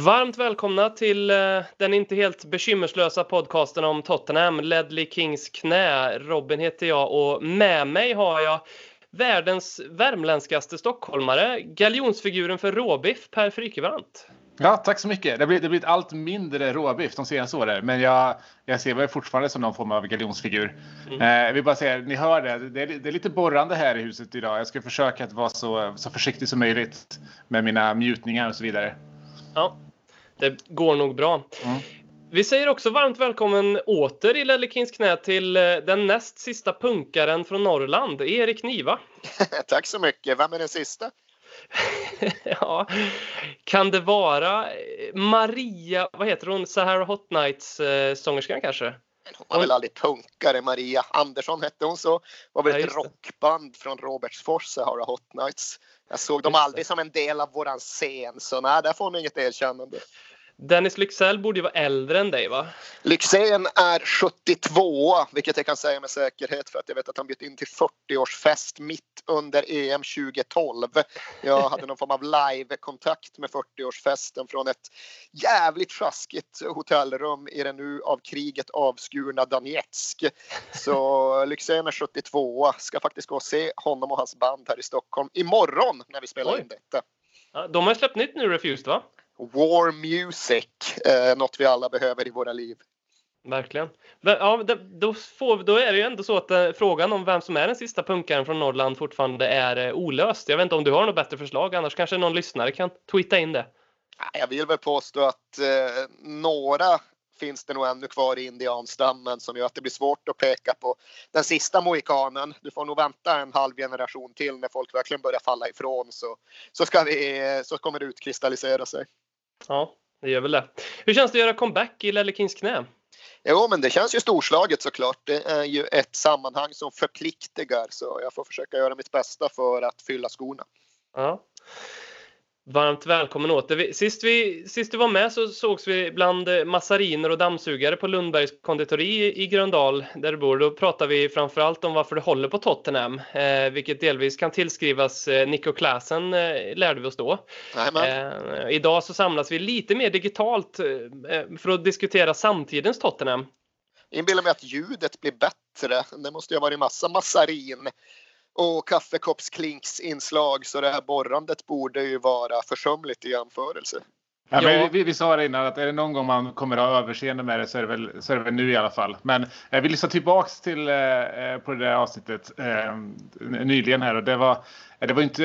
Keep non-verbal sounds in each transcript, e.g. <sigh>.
Varmt välkomna till eh, den inte helt bekymmerslösa podcasten om Tottenham, Ledley Kings knä. Robin heter jag och med mig har jag världens värmländskaste stockholmare, galjonsfiguren för råbiff, Per Frykebrant. Ja, tack så mycket. Det blir, det blir allt mindre råbiff de senaste åren. Men jag, jag ser mig fortfarande som någon form av galjonsfigur. Mm. Eh, jag vill bara säga, ni hör det. Det är, det är lite borrande här i huset idag. Jag ska försöka att vara så, så försiktig som möjligt med mina mjutningar och så vidare. Ja, det går nog bra. Mm. Vi säger också varmt välkommen åter i Ledley Kings knä till eh, den näst sista punkaren från Norrland, Erik Niva. <laughs> Tack så mycket. Vem är den sista? <laughs> ja, kan det vara eh, Maria, vad heter hon, Sahara Hot Nights eh, sångerskan kanske? Hon var väl aldrig punkare. Maria Andersson hette hon så. Var väl Ja, ett rockband från Robertsfors, Sahara Hot Nights. Jag såg dem Just det. aldrig som en del av våran scen, så nej, där får hon inget erkännande. Dennis Lyxzell borde ju vara äldre än dig va? Lyxzén är 72, vilket jag kan säga med säkerhet för att jag vet att han bjöd in till 40-årsfest mitt under EM 2012. Jag hade någon form av live-kontakt med 40-årsfesten från ett jävligt sjaskigt hotellrum i den nu av kriget avskurna Donetsk. Så Lyxzén är 72, ska faktiskt gå och se honom och hans band här i Stockholm imorgon när vi spelar Oj. in detta. De har släppt nytt nu, Refused va? War Music, eh, något vi alla behöver i våra liv. Verkligen. Ja, då, får, då är det ju ändå så att eh, frågan om vem som är den sista punkaren från Norrland fortfarande är eh, olöst. Jag vet inte om du har något bättre förslag, annars kanske någon lyssnare kan tweeta in det. Jag vill väl påstå att eh, några finns det nog ännu kvar i indianstammen som gör att det blir svårt att peka på den sista mohikanen. Du får nog vänta en halv generation till när folk verkligen börjar falla ifrån så, så, ska vi, eh, så kommer det utkristallisera sig. Ja, det gör väl det. Hur känns det att göra comeback i Lelle Kings knä? Jo, men det känns ju storslaget såklart. Det är ju ett sammanhang som förpliktigar så jag får försöka göra mitt bästa för att fylla skorna. Ja. Varmt välkommen åter. Sist, vi, sist du var med så sågs vi bland eh, massariner och dammsugare på Lundbergs konditori i- Gröndal där du bor. Då pratar vi framförallt om varför du håller på Tottenham, eh, vilket delvis kan tillskrivas eh, Nico Klasen eh, lärde vi oss då. Eh, idag så samlas vi lite mer digitalt eh, för att diskutera samtidens Tottenham. inbillar mig att ljudet blir bättre. Det måste ju ha varit massa massarin och kaffekoppsklinksinslag så det här borrandet borde ju vara försumligt i jämförelse. Ja, men Ja. vi, vi sa det innan att är det någon gång man kommer ha överseende med det så är det väl, så är det väl nu i alla fall. Men jag vill lyssna tillbaks till eh, eh, på det där avsnittet eh, nyligen här och det var, eh, det var inte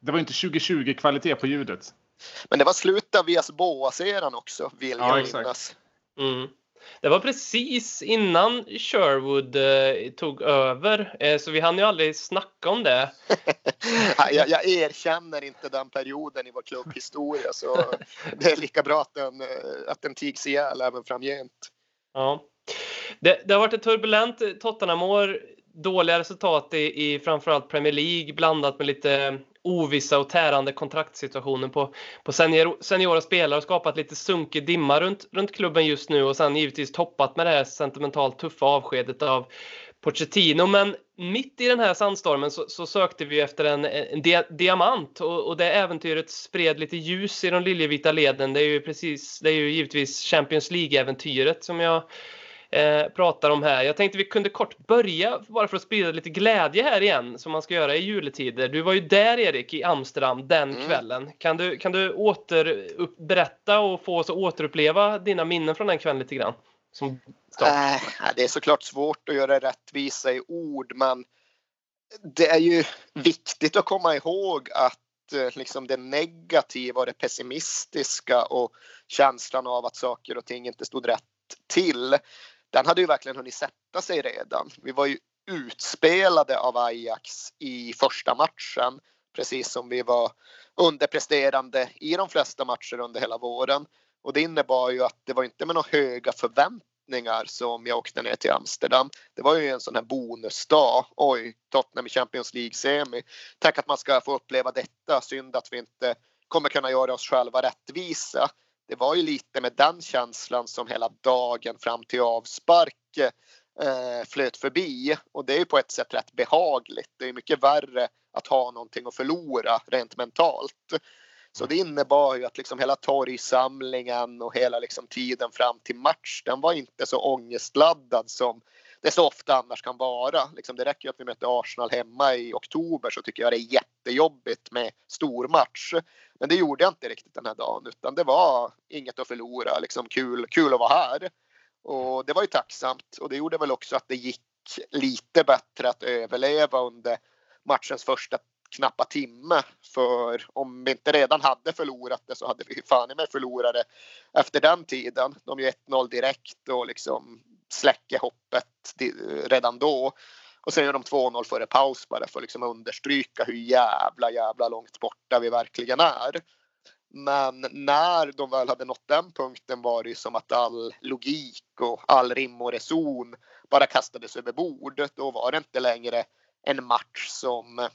det var inte 2020 kvalitet på ljudet. Men det var slutet av Vias Boas-eran också, vill Ja, jag exakt. minnas. Mm. Det var precis innan Sherwood eh, tog över, eh, så vi hann ju aldrig snacka om det. <laughs> Jag, jag erkänner inte den perioden i vår klubbhistoria så det är lika bra att den, eh, att den tigs ihjäl även framgent. Ja. Det, det har varit ett turbulent Tottenham-år. Dåliga resultat i, i framförallt Premier League blandat med lite ovissa och tärande kontraktsituationer på, på senior, seniora spelare och skapat lite sunkig dimma runt, runt klubben just nu och sen givetvis toppat med det här sentimentalt tuffa avskedet av Pochettino. Men mitt i den här sandstormen så, så sökte vi efter en, en dia, diamant och, och det äventyret spred lite ljus i de liljevita leden. Det är ju precis, det är ju givetvis Champions League-äventyret som jag eh, pratar om här. Jag tänkte vi kunde kort börja bara för att sprida lite glädje här igen som man ska göra i juletider. Du var ju där Erik i Amsterdam den Mm. kvällen. Kan du, kan du åter upp, berätta och få oss att återuppleva dina minnen från den kvällen lite grann? som Äh, det är såklart svårt att göra rättvisa i ord men det är ju viktigt att komma ihåg att eh, liksom det negativa och det pessimistiska och känslan av att saker och ting inte stod rätt till. Den hade ju verkligen hunnit sätta sig redan. Vi var ju utspelade av Ajax i första matchen precis som vi var underpresterande i de flesta matcher under hela våren. Och det innebar ju att det var inte med några höga förväntningar som jag åkte ner till Amsterdam. Det var ju en sån här bonusdag. Oj, Tottenham i Champions League-semi. Tänk att man ska få uppleva detta. Synd att vi inte kommer kunna göra oss själva rättvisa. Det var ju lite med den känslan som hela dagen fram till avspark eh, flöt förbi och det är ju på ett sätt rätt behagligt. Det är mycket värre att ha någonting att förlora rent mentalt. Så det innebar ju att liksom hela torgsamlingen och hela liksom tiden fram till match den var inte så ångestladdad som det så ofta annars kan vara. Liksom det räcker ju att vi möter Arsenal hemma i oktober så tycker jag det är jättejobbigt med stormatch. Men det gjorde jag inte riktigt den här dagen utan det var inget att förlora. Liksom kul, kul att vara här. Och det var ju tacksamt och det gjorde väl också att det gick lite bättre att överleva under matchens första knappa timme. För om vi inte redan hade förlorat det så hade vi fan i mig förlorat det efter den tiden. De gör 1-0 direkt och liksom släcker hoppet redan då. Och sen gör de 2-0 före paus bara för att liksom understryka hur jävla jävla långt borta vi verkligen är. Men när de väl hade nått den punkten var det som att all logik och all rim och reson bara kastades över bordet. Då var det inte längre en match som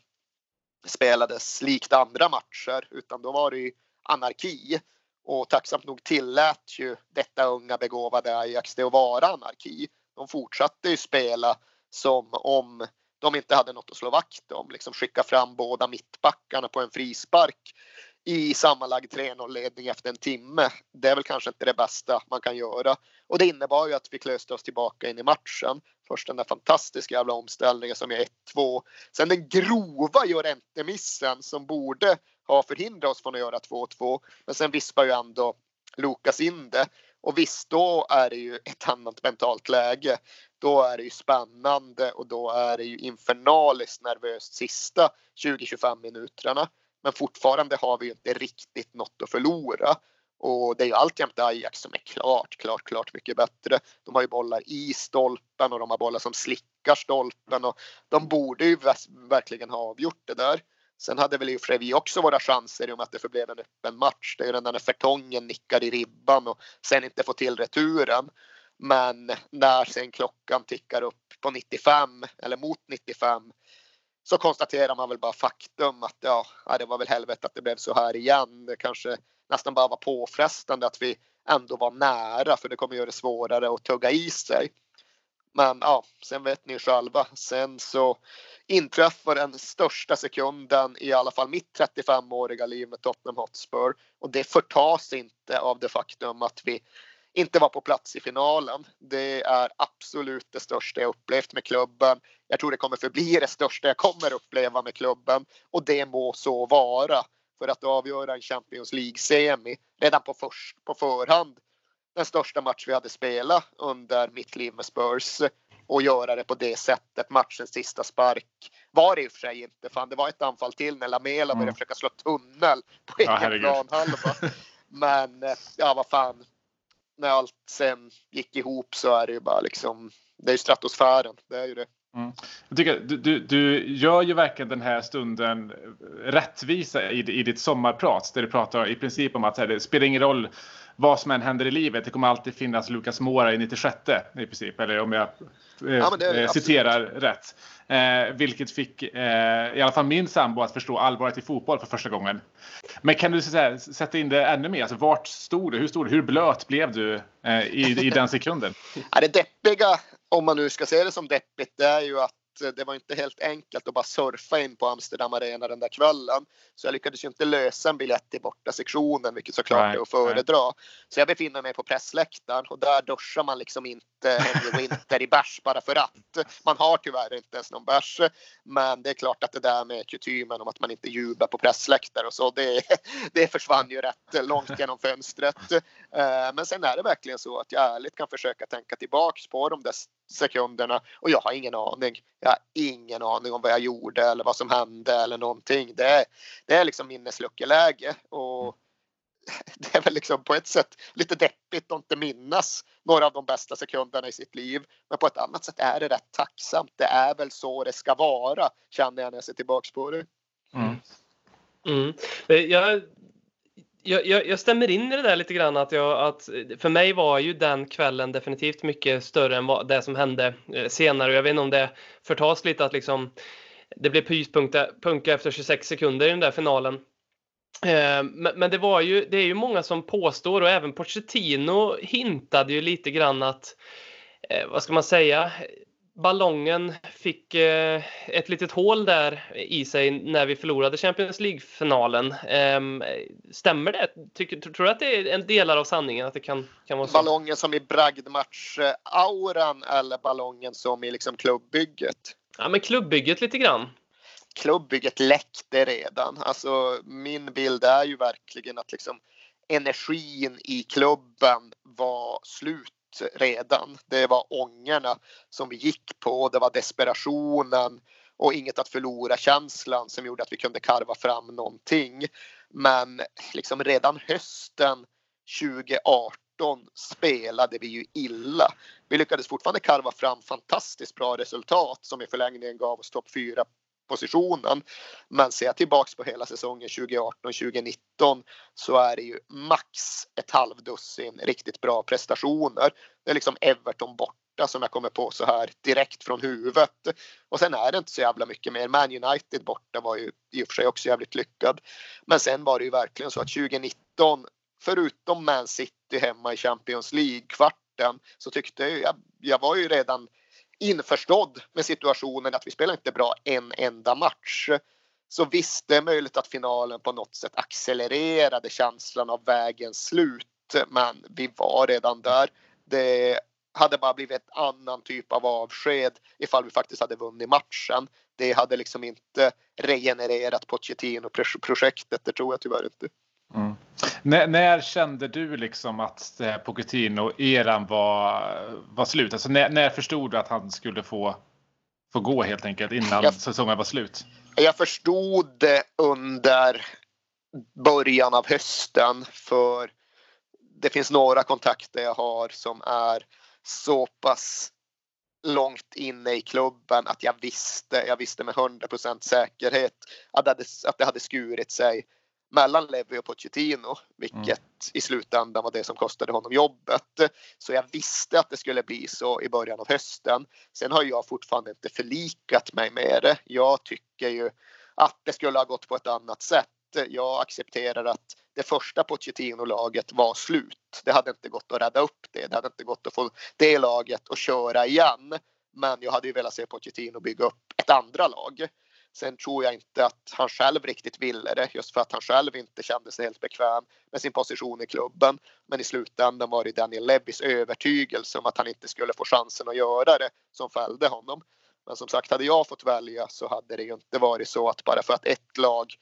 spelades likt andra matcher utan då var det ju anarki. Och tacksamt nog tillät ju detta unga begåvade Ajax det att vara anarki. De fortsatte ju spela som om de inte hade något att slå vakt om. Liksom skicka fram båda mittbackarna på en frispark i sammanlagd 3-0 ledning efter en timme. Det är väl kanske inte det bästa man kan göra. Och det innebar ju att vi klöste oss tillbaka in i matchen. Först den där fantastiska jävla omställningen som är 1-2. Sen den grova Llorente-missen som borde har förhindrat oss från att göra 2-2. Men sen vispar ju ändå Lukas in det. Och visst, då är det ju ett annat mentalt läge. Då är det ju spännande och då är det ju infernaliskt nervöst sista 20-25 minuterna. Men fortfarande har vi ju inte riktigt något att förlora. Och det är ju alltjämt Ajax som är klart, klart, klart mycket bättre. De har ju bollar i stolpen och de har bollar som slickar stolpen och de borde ju verkligen ha avgjort det där. Sen hade väl i och för sig vi också våra chanser i och med att det förblev en öppen match. Det är ju den där när Fertongen nickar i ribban och sen inte får till returen. Men när sen klockan tickar upp på 95 eller mot 95 så konstaterar man väl bara faktum att ja, det var väl helvete att det blev så här igen. Det kanske nästan bara var påfrestande att vi ändå var nära för det kommer göra det svårare att tugga i sig. Men ja, sen vet ni själva. Sen så inträffar den största sekunden i alla fall mitt 35-åriga liv med Tottenham Hotspur och det förtas inte av det faktum att vi inte var på plats i finalen. Det är absolut det största jag upplevt med klubben. Jag tror det kommer förbli det största jag kommer uppleva med klubben och det må så vara för att avgöra en Champions League-semi redan på, först, på förhand. Den största match vi hade spelat under mitt liv med Spurs och göra det på det sättet. Matchens sista spark var det i och för sig inte. Fan, det var ett anfall till när Lamela började mm. försöka slå tunnel på egen ja, planhalva. <laughs> Men eh, ja, vad fan när allt sen gick ihop så är det ju bara liksom, det är ju stratosfären, det är ju det. Mm. Jag tycker, du, du, du, gör ju verkligen den här stunden rättvisa i, i ditt sommarprat där du pratar i princip om att här, det spelar ingen roll vad som än händer i livet. Det kommer alltid finnas Lucas Mora i 96 i princip. Eller om jag eh, ja, eh, citerar rätt. Eh, vilket fick eh, i alla fall min sambo att förstå allvaret i fotboll för första gången. Men kan du här, sätta in det ännu mer? Alltså, vart stod du? Hur stod du? Hur blöt blev du eh, i, i den sekunden? <laughs> ja, det deppiga, om man nu ska se det som deppigt, det är ju att det var inte helt enkelt att bara surfa in på Amsterdam Arena den där kvällen. Så jag lyckades ju inte lösa en biljett i borta sektionen, vilket såklart nej, är att föredra. Nej. Så jag befinner mig på pressläktaren och där duschar man liksom inte Henry Winter i bärs bara för att. Man har tyvärr inte ens någon bärs. Men det är klart att det där med kutymen om att man inte jublar på pressläktare och så, det, <laughs> det försvann ju rätt långt genom fönstret. Eh, men sen är det verkligen så att jag ärligt kan försöka tänka tillbaks på de där sekunderna och jag har ingen aning. Jag har ingen aning om vad jag gjorde eller vad som hände eller någonting. Det är, det är liksom minnesluckeläge och <laughs> det är väl liksom på ett sätt lite deppigt att inte minnas några av de bästa sekunderna i sitt liv. Men på ett annat sätt är det rätt tacksamt. Det är väl så det ska vara känner jag när jag ser tillbaks på det. Mm. Mm. Jag jag, jag, jag, stämmer in i det där lite grann att, jag, att för mig var ju den kvällen definitivt mycket större än vad, det som hände eh, senare. Jag vet inte om det förtas lite att liksom det blev pyspunka efter 26 sekunder i den där finalen. Eh, men det var ju, det är ju många som påstår och även Pochettino hintade ju lite grann att, eh, vad ska man säga, ballongen fick eh, ett litet hål där i sig när vi förlorade Champions League-finalen. Eh, stämmer det? Tycker, tror du att det är en del av sanningen? Att det kan, kan vara så? Ballongen som i bragdmatch-auran eller ballongen som i liksom klubbbygget? Ja, men klubbbygget lite grann. Klubbbygget läckte redan. Alltså, min bild är ju verkligen att liksom energin i klubben var slut redan. Det var ångerna som vi gick på. Det var desperationen och inget att förlora känslan som gjorde att vi kunde karva fram någonting. Men liksom redan hösten 2018 spelade vi ju illa. Vi lyckades fortfarande karva fram fantastiskt bra resultat som i förlängningen gav oss topp 4 positionen. Men ser jag tillbaks på hela säsongen 2018-2019 så är det ju max ett halvdussin riktigt bra prestationer. Det är liksom Everton borta som jag kommer på så här direkt från huvudet. Och sen är det inte så jävla mycket mer. Man United borta var ju i och för sig också jävligt lyckad. Men sen var det ju verkligen så att 2019 förutom Man City hemma i Champions League kvarten så tyckte jag, jag, jag var ju redan införstådd med situationen att vi spelar inte bra en enda match. Så visst, det är möjligt att finalen på något sätt accelererade känslan av vägens slut. Men vi var redan där. Det hade bara blivit ett annan typ av avsked ifall vi faktiskt hade vunnit matchen. Det hade liksom inte regenererat Pochettino-projektet, det tror jag tyvärr inte. Mm. När, när, kände du liksom att Pochettino-eran var, var slut? Alltså när, när förstod du att han skulle få, få gå helt enkelt innan jag, säsongen var slut? Jag förstod det under början av hösten för det finns några kontakter jag har som är så pass långt inne i klubben att jag visste, jag visste med 100% säkerhet att det hade, att det hade skurit sig mellan Levi och Pochettino, vilket mm. i slutändan var det som kostade honom jobbet. Så jag visste att det skulle bli så i början av hösten. Sen har jag fortfarande inte förlikat mig med det. Jag tycker ju att det skulle ha gått på ett annat sätt. Jag accepterar att det första Pochettino-laget var slut. Det hade inte gått att rädda upp det. Det hade inte gått att få det laget att köra igen. Men jag hade ju velat se Pochettino bygga upp ett andra lag. Sen tror jag inte att han själv riktigt ville det just för att han själv inte kände sig helt bekväm med sin position i klubben. Men i slutändan var det Daniel Levis övertygelse om att han inte skulle få chansen att göra det som fällde honom. Men som sagt, hade jag fått välja så hade det ju inte varit så att bara för att ett lag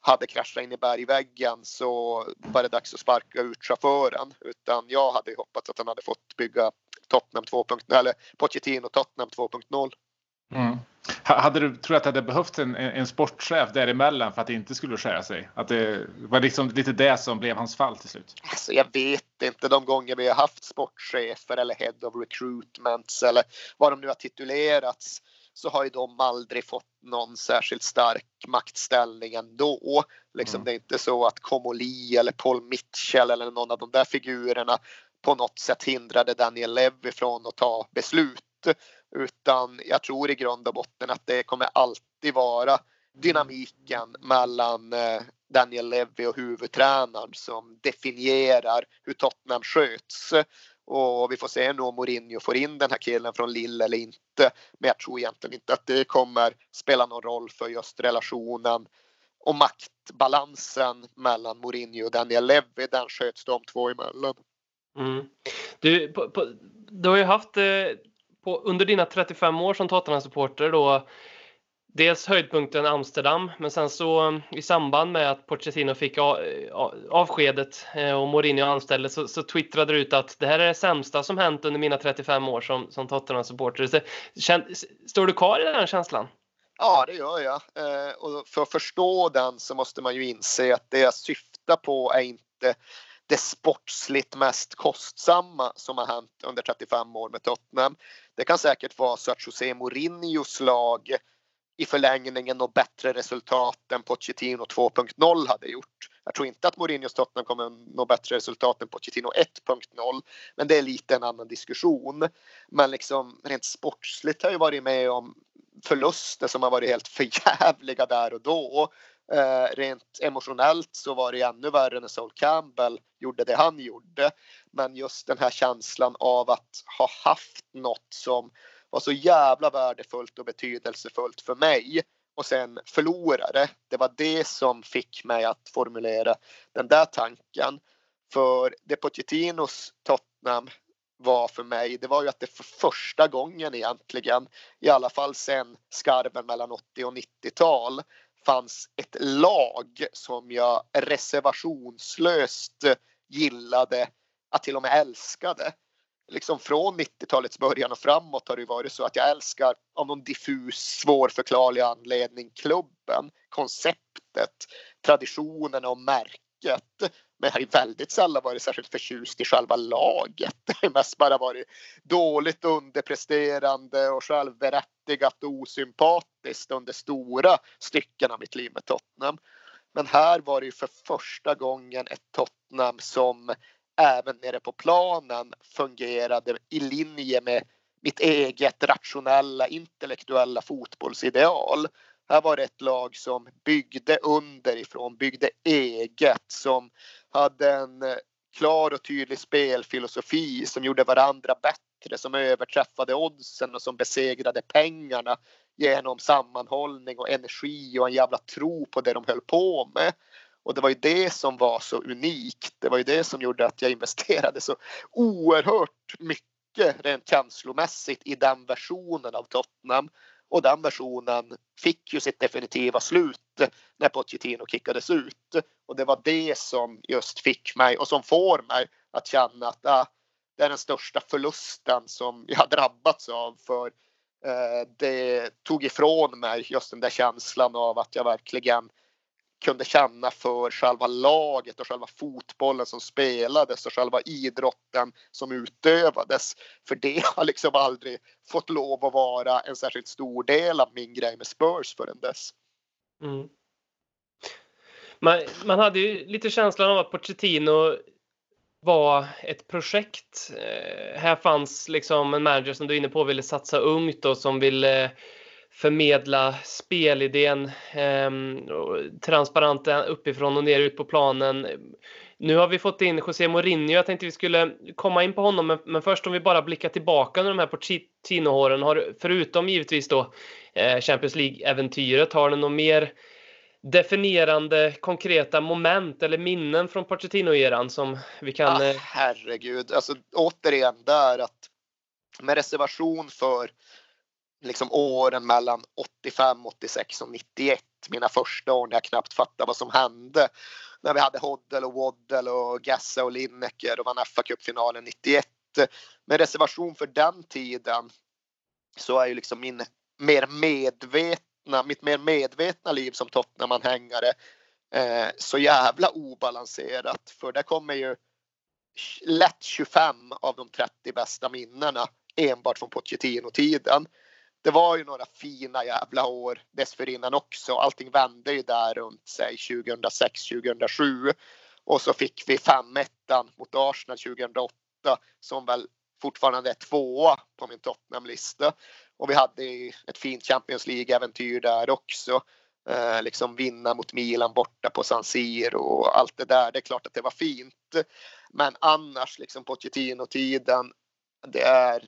hade kraschat in i bergväggen så var det dags att sparka ut chauffören. Utan jag hade hoppats att han hade fått bygga Tottenham 2.0 eller Pochettino Tottenham 2.0. Mm. Hade du, tror att det hade behövt en, en sportchef däremellan för att det inte skulle skära sig? Att det var liksom lite det som blev hans fall till slut? Alltså jag vet inte de gånger vi har haft sportchefer eller head of recruitments eller vad de nu har titulerats så har ju de aldrig fått någon särskilt stark maktställning ändå. Liksom, mm. Det är inte så att Komoli eller Paul Mitchell eller någon av de där figurerna på något sätt hindrade Daniel Levy från att ta beslut utan jag tror i grund och botten att det kommer alltid vara dynamiken mellan eh, Daniel Levy och huvudtränaren som definierar hur Tottenham sköts. Och vi får se nu om Mourinho får in den här killen från Lille eller inte. Men jag tror egentligen inte att det kommer spela någon roll för just relationen och maktbalansen mellan Mourinho och Daniel Levy. Den sköts de två emellan. Mm. Du, på, på, du har ju haft eh, på, under dina 35 år som Tottenham-supporter då dels höjdpunkten Amsterdam, men sen så i samband med att Pochettino fick avskedet eh, och Mourinho anställdes så, så twittrade du ut att det här är det sämsta som hänt under mina 35 år som, som Tottenham-supporter. Står du kvar i den känslan? Ja, det gör jag. Eh, och för att förstå den så måste man ju inse att det jag syftar på är inte det sportsligt mest kostsamma som har hänt under 35 år med Tottenham. Det kan säkert vara så att José Mourinhos lag i förlängningen och bättre resultat än Pochettino 2.0 hade gjort. Jag tror inte att Mourinhos Tottenham kommer nå bättre resultat än Pochettino 1.0. Men det är lite en annan diskussion. Men liksom rent sportsligt har jag varit med om förluster som har varit helt förjävliga där och då. Eh, rent emotionellt så var det ännu värre när Sol Campbell gjorde det han gjorde. Men just den här känslan av att ha haft något som var så jävla värdefullt och betydelsefullt för mig och sen förlorade. Det var det som fick mig att formulera den där tanken. För det Pochettinos Tottenham var för mig, det var ju att det för första gången egentligen, i alla fall sen skarven mellan 80 och 90-tal, fanns ett lag som jag reservationslöst gillade, att till och med älskade liksom från 90-talets början och framåt har det varit så att jag älskar av någon diffus svårförklarlig anledning klubben, konceptet, traditionerna och märket. Men jag har ju väldigt sällan varit särskilt förtjust i själva laget. <laughs> Det har mest bara varit dåligt underpresterande och självberättigat och osympatiskt under stora stycken av mitt liv med Tottenham. Men här var det ju för första gången ett Tottenham som även nere på planen fungerade i linje med mitt eget rationella intellektuella fotbollsideal. Här var det ett lag som byggde underifrån, byggde eget, som hade en eh, klar och tydlig spelfilosofi som gjorde varandra bättre, som överträffade oddsen och som besegrade pengarna genom sammanhållning och energi och en jävla tro på det de höll på med. Och det var ju det som var så unikt. Det var ju det som gjorde att jag investerade så oerhört mycket rent känslomässigt i den versionen av Tottenham. Och den versionen fick ju sitt definitiva slut när Pochettino kickades ut. Och det var det som just fick mig och som får mig att känna att ah, det är den största förlusten som jag har drabbats av. För eh, det tog ifrån mig just den där känslan av att jag verkligen kunde känna för själva laget och själva fotbollen som spelades och själva idrotten som utövades. För det <laughs> har liksom aldrig fått lov att vara en särskilt stor del av min grej med Spurs förrän dess. Mm. Man, man hade ju lite känslan av att Pochettino var ett projekt. Eh, här fanns liksom en manager som du är inne på ville satsa ungt och som ville förmedla spelidén eh, transparent uppifrån och ner ut på planen. Nu har vi fått in José Mourinho. Jag tänkte vi skulle komma in på honom, men, men först om vi bara blickar tillbaka under de här Pochettino-åren. Har förutom givetvis då eh, Champions League-äventyret, har du något mer definierande konkreta moment eller minnen från Pochettino-eran som vi kan... Ah, herregud, alltså återigen där att med reservation för liksom åren mellan 85, 86 och 91. Mina första år när jag knappt fattade vad som hände. När vi hade Hoddle och Waddle och Gassa och Lineker och vann FA-cupfinalen 91. Med reservation för den tiden så är ju liksom min mer medvetna, mitt mer medvetna liv som Tottenham-anhängare eh, så jävla obalanserat. För där kommer ju lätt 25 av de 30 bästa minnena enbart från Pochettino-tiden det var ju några fina jävla år dessförinnan också. Allting vände ju där runt sig 2006, 2007. Och så fick vi 5-1 mot Arsenal 2008 som väl fortfarande är tvåa på min Tottenham-lista. Och vi hade ett fint Champions League-äventyr där också. Eh, liksom vinna mot Milan borta på San Siro och allt det där. Det är klart att det var fint. Men annars liksom Pochettino-tiden. Det är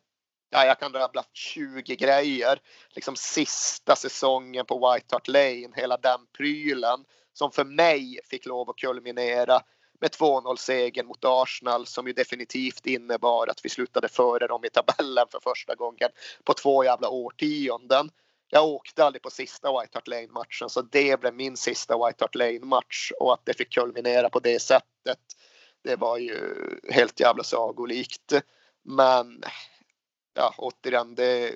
ja, jag kan rabbla 20 grejer. Liksom sista säsongen på White Hart Lane, hela den prylen som för mig fick lov att kulminera med 2-0 segern mot Arsenal som ju definitivt innebar att vi slutade före dem i tabellen för första gången på två jävla årtionden. Jag åkte aldrig på sista White Hart Lane matchen så det blev min sista White Hart Lane match och att det fick kulminera på det sättet. Det var ju helt jävla sagolikt. Men ja, återigen, det,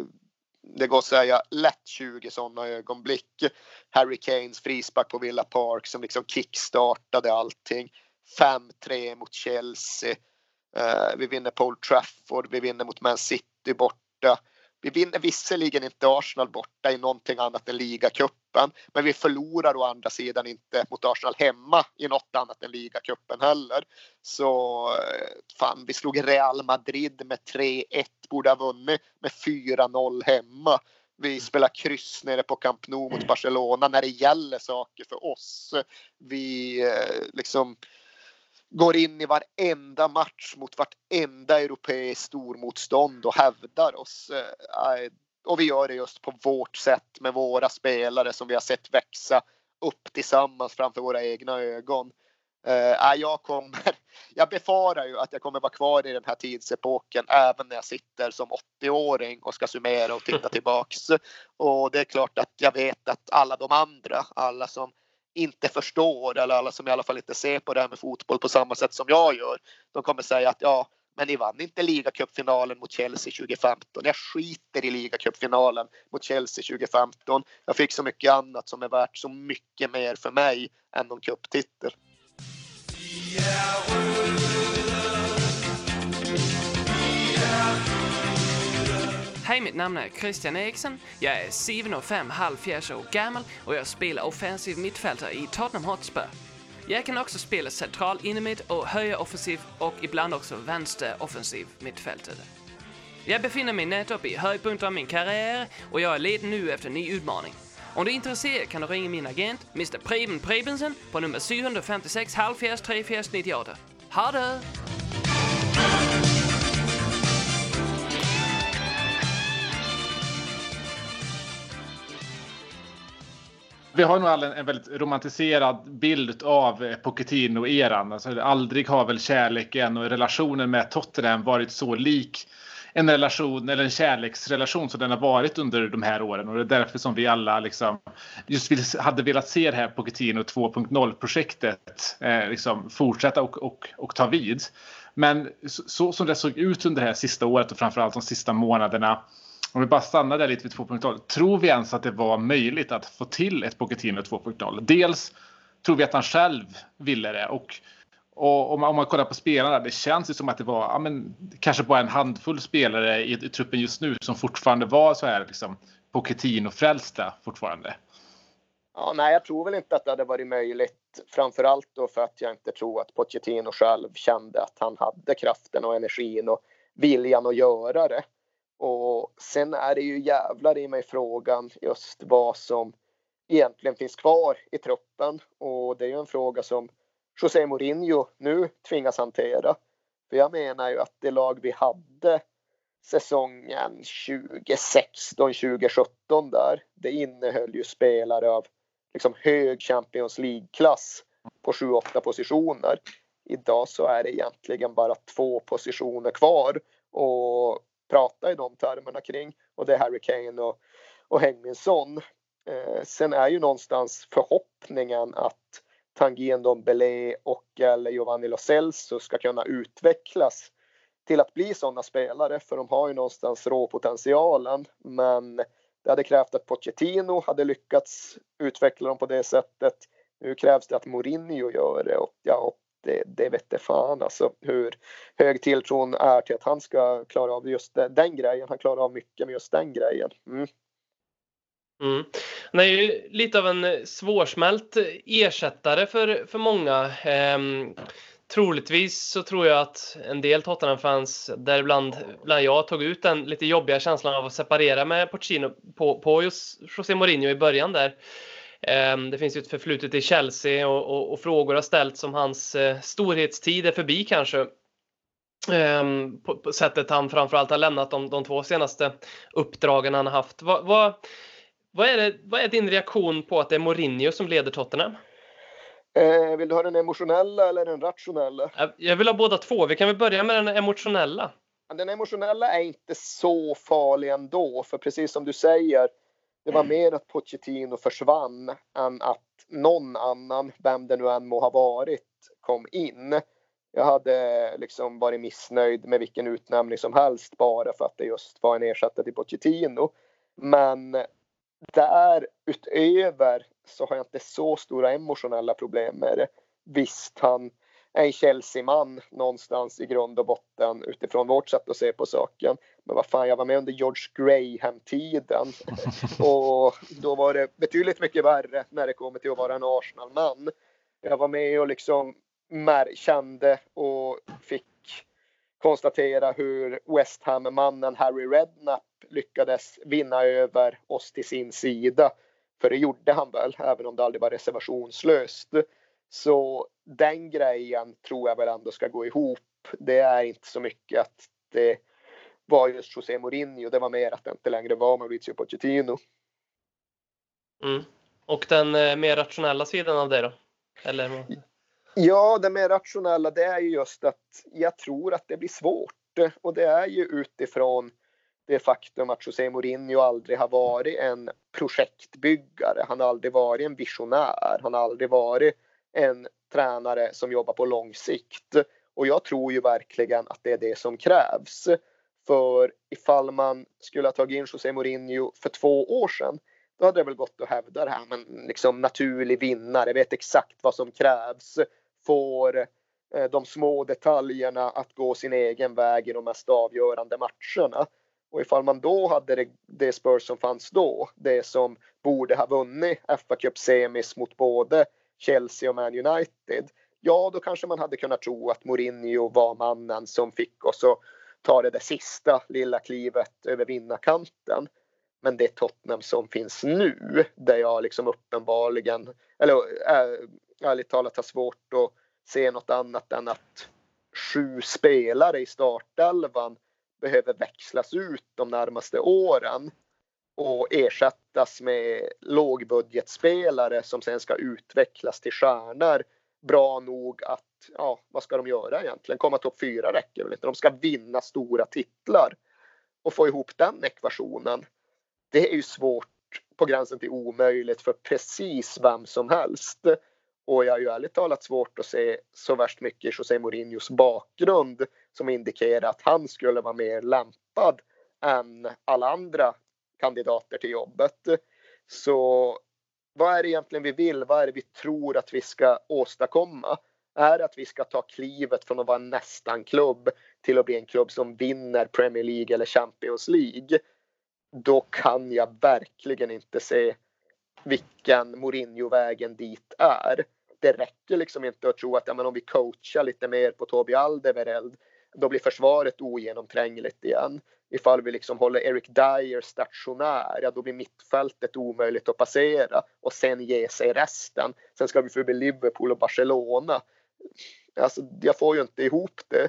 det går att säga lätt 20 sådana ögonblick. Harry Kanes frispark på Villa Park som liksom kickstartade allting. 5-3 mot Chelsea. Uh, vi vinner på Old Trafford, vi vinner mot Man City borta. Vi vinner visserligen inte Arsenal borta i någonting annat än ligacupen, men vi förlorar å andra sidan inte mot Arsenal hemma i något annat än ligacupen heller. Så eh, fan, vi slog Real Madrid med 3-1, borde ha vunnit med 4-0 hemma. Vi mm. spelar kryss nere på Camp Nou mot Barcelona när det gäller saker för oss. Vi eh, liksom går in i varenda match mot vartenda europeiskt stormotstånd och hävdar oss. Eh, och vi gör det just på vårt sätt med våra spelare som vi har sett växa upp tillsammans framför våra egna ögon. Uh, jag, kommer, <laughs> jag befarar ju att jag kommer vara kvar i den här tidsepoken även när jag sitter som 80-åring och ska summera och titta <laughs> tillbaks. Och det är klart att jag vet att alla de andra, alla som inte förstår eller alla som i alla fall inte ser på det här med fotboll på samma sätt som jag gör. De kommer säga att ja, men ni vann inte ligacupfinalen mot Chelsea 2015. Jag skiter i ligacupfinalen mot Chelsea 2015. Jag fick så mycket annat som är värt så mycket mer för mig än någon cuptitel. Hej, mitt namn är Christian Eriksson. Jag är 7,5 halvfjerds år gammal och jag spelar offensiv mittfältare i Tottenham Hotspur. Jag kan också spela central innermitt och högeroffensiv och ibland också vänster offensiv mittfältare. Jag befinner mig nettopp i höjdpunkten av min karriär och jag är ledig nu efter en ny utmaning. Om du är intresserad kan du ringa min agent, Mr Preben Prebensen, på nummer 756 halvfjerds 34 98. Ha det! Vi har nog alla en väldigt romantiserad bild av eh, Pochettino-eran. Alltså, aldrig har väl kärleken och relationen med Tottenham varit så lik en relation eller en kärleksrelation som den har varit under de här åren och det är därför som vi alla liksom just hade velat se det här Pochettino 2.0 projektet eh, liksom fortsätta och, och, och ta vid. Men så, så, som det såg ut under det här sista året och framförallt de sista månaderna om vi bara stannar där lite vid 2.0. Tror vi ens att det var möjligt att få till ett Pochettino 2.0? Dels tror vi att han själv ville det och, och om, man, om man kollar på spelarna, det känns ju som att det var ja, men, kanske bara en handfull spelare i, i truppen just nu som fortfarande var så här liksom Pochettino-frälsta fortfarande. Ja, nej, jag tror väl inte att det hade varit möjligt. Framförallt då för att jag inte tror att Pochettino själv kände att han hade kraften och energin och viljan att göra det. Och sen är det ju jävlar i mig frågan just vad som egentligen finns kvar i truppen. Och det är ju en fråga som José Mourinho nu tvingas hantera. För jag menar ju att det lag vi hade säsongen 2016-2017 där, det innehöll ju spelare av liksom hög Champions League-klass på 7-8 positioner. Idag så är det egentligen bara två positioner kvar och prata i de termerna kring och det är Harry Kane och, och Hengminsson. Eh, sen är ju någonstans förhoppningen att Tanguy Dombele och eller Giovanni Lo Celso ska kunna utvecklas till att bli sådana spelare för de har ju någonstans råpotentialen men det hade krävt att Pochettino hade lyckats utveckla dem på det sättet. Nu krävs det att Mourinho gör det och ja, det, det vette fan alltså hur hög tilltron är till att han ska klara av just den, den grejen. Han klarar av mycket med just den grejen. Mm. Mm. Han är ju lite av en svårsmält ersättare för, för många. Ehm, troligtvis så tror jag att en del Tottenham-fans, däribland bland jag, tog ut den lite jobbiga känslan av att separera med Pochettino på, på just José Mourinho i början där. Ehm, det finns ju ett förflutet i Chelsea och, och, och frågor har ställts om hans eh, storhetstid är förbi kanske. Ehm, på, på, sättet han framförallt har lämnat de, de två senaste uppdragen han har haft. Vad, vad, vad, är det, vad är din reaktion på att det är Mourinho som leder Tottenham? Eh, vill du ha den emotionella eller den rationella? Jag vill ha båda två. Vi kan väl börja med den emotionella. Den emotionella är inte så farlig ändå, för precis som du säger, det var mer att Pochettino försvann än att någon annan, vem det nu än må ha varit, kom in. Jag hade liksom varit missnöjd med vilken utnämning som helst bara för att det just var en ersättare till Pochettino. Men därutöver så har jag inte så stora emotionella problem med det. Visst, han en Chelsea-man någonstans i grund och botten utifrån vårt sätt att se på saken. Men vad fan, jag var med under George Graham-tiden <laughs> och då var det betydligt mycket värre när det kommer till att vara en Arsenal-man. Jag var med och liksom kände och fick konstatera hur West Ham-mannen Harry Redknapp lyckades vinna över oss till sin sida. För det gjorde han väl, även om det aldrig var reservationslöst. Så den grejen tror jag väl ändå ska gå ihop. Det är inte så mycket att det var just José Mourinho. Det var mer att det inte längre var Mauricio Pochettino. Mm. Och den eh, mer rationella sidan av det då? Eller? Ja, det mer rationella det är ju just att jag tror att det blir svårt. Och det är ju utifrån det faktum att José Mourinho aldrig har varit en projektbyggare. Han har aldrig varit en visionär. Han har aldrig varit en tränare som jobbar på lång sikt. Och jag tror ju verkligen att det är det som krävs. För ifall man skulle ha tagit in José Mourinho för två år sedan då hade det väl gått att hävda det här men liksom naturlig vinnare, vet exakt vad som krävs, får eh, de små detaljerna att gå sin egen väg i de mest avgörande matcherna. Och ifall man då hade det, det Spurs som fanns då, det som borde ha vunnit FA Cup semis mot både Chelsea och Man United, ja då kanske man hade kunnat tro att Mourinho var mannen som fick oss att ta det där sista lilla klivet över vinnarkanten. Men det Tottenham som finns nu, där jag liksom uppenbarligen, eller äh, ärligt talat har svårt att se något annat än att sju spelare i startelvan behöver växlas ut de närmaste åren och ersättas med lågbudgetspelare som sen ska utvecklas till stjärnor bra nog att, ja, vad ska de göra egentligen? Komma topp fyra räcker väl inte? De ska vinna stora titlar och få ihop den ekvationen. Det är ju svårt på gränsen till omöjligt för precis vem som helst. Och jag har ju ärligt talat svårt att se så värst mycket i José Mourinhos bakgrund som indikerar att han skulle vara mer lämpad än alla andra kandidater till jobbet. Så vad är det egentligen vi vill? Vad är det vi tror att vi ska åstadkomma? Är det att vi ska ta klivet från att vara en nästan-klubb till att bli en klubb som vinner Premier League eller Champions League? Då kan jag verkligen inte se vilken Mourinho-vägen dit är. Det räcker liksom inte att tro att ja, men om vi coachar lite mer på Tobi Alderweireld då blir försvaret ogenomträngligt igen. Ifall vi liksom håller Eric Dyer stationär, ja då blir mittfältet omöjligt att passera och sen ge sig resten. Sen ska vi förbi Liverpool och Barcelona. Alltså, jag får ju inte ihop det.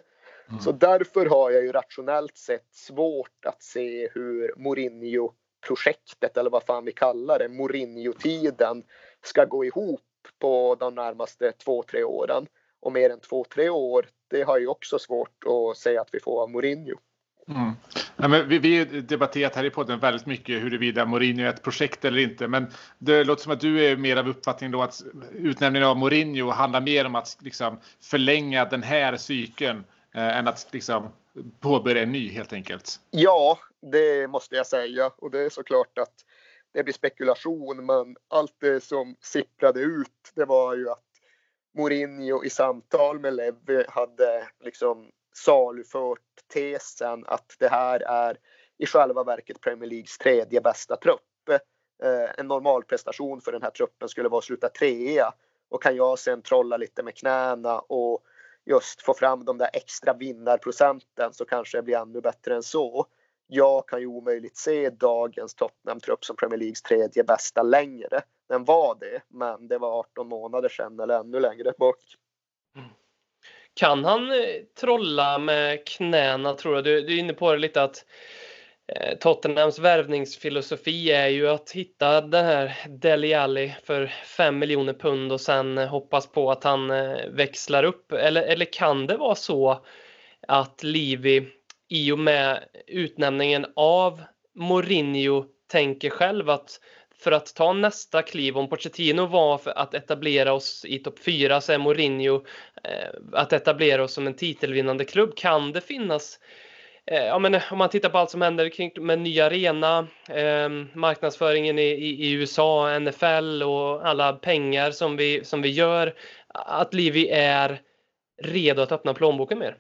Mm. Så därför har jag ju rationellt sett svårt att se hur Mourinho-projektet, eller vad fan vi kallar det, Mourinho-tiden, ska gå ihop på de närmaste två, tre åren. Och mer än två, tre år, det har ju också svårt att säga att vi får av Mourinho. Mm. Nej, men vi, vi debatterat här i podden väldigt mycket huruvida Mourinho är ett projekt eller inte. Men det låter som att du är mer av uppfattningen då att utnämningen av Mourinho handlar mer om att liksom förlänga den här cykeln eh, än att liksom påbörja en ny helt enkelt. Ja, det måste jag säga. Och det är såklart att det blir spekulation. Men allt det som sipprade ut, det var ju att Mourinho i samtal med Levi hade liksom salufört tesen att det här är i själva verket Premier Leagues tredje bästa trupp. Eh, en normal prestation för den här truppen skulle vara att sluta trea och kan jag sen trolla lite med knäna och just få fram de där extra vinnarprocenten så kanske det blir ännu bättre än så. jag kan ju omöjligt se dagens Tottenham-trupp som Premier Leagues tredje bästa längre. Den var det, men det var 18 månader sedan eller ännu längre bak. Mm. Kan han eh, trolla med knäna tror du? Du, du är inne på det lite att eh, Tottenhams värvningsfilosofi är ju att hitta den här Deli Alli för 5 miljoner pund och sen eh, hoppas på att han växlar upp. Eller, eller kan det vara så att Livi i och med utnämningen av Mourinho tänker själv att för att ta nästa kliv, om Pochettino var för att etablera oss i topp 4 så är Mourinho eh, att etablera oss som en titelvinnande klubb. Kan det finnas eh, Ja, men om man tittar på allt som händer kring med ny arena, eh, marknadsföringen i, i, i, USA, NFL och alla pengar som vi, som vi gör, att Livi är redo att öppna plånboken mer?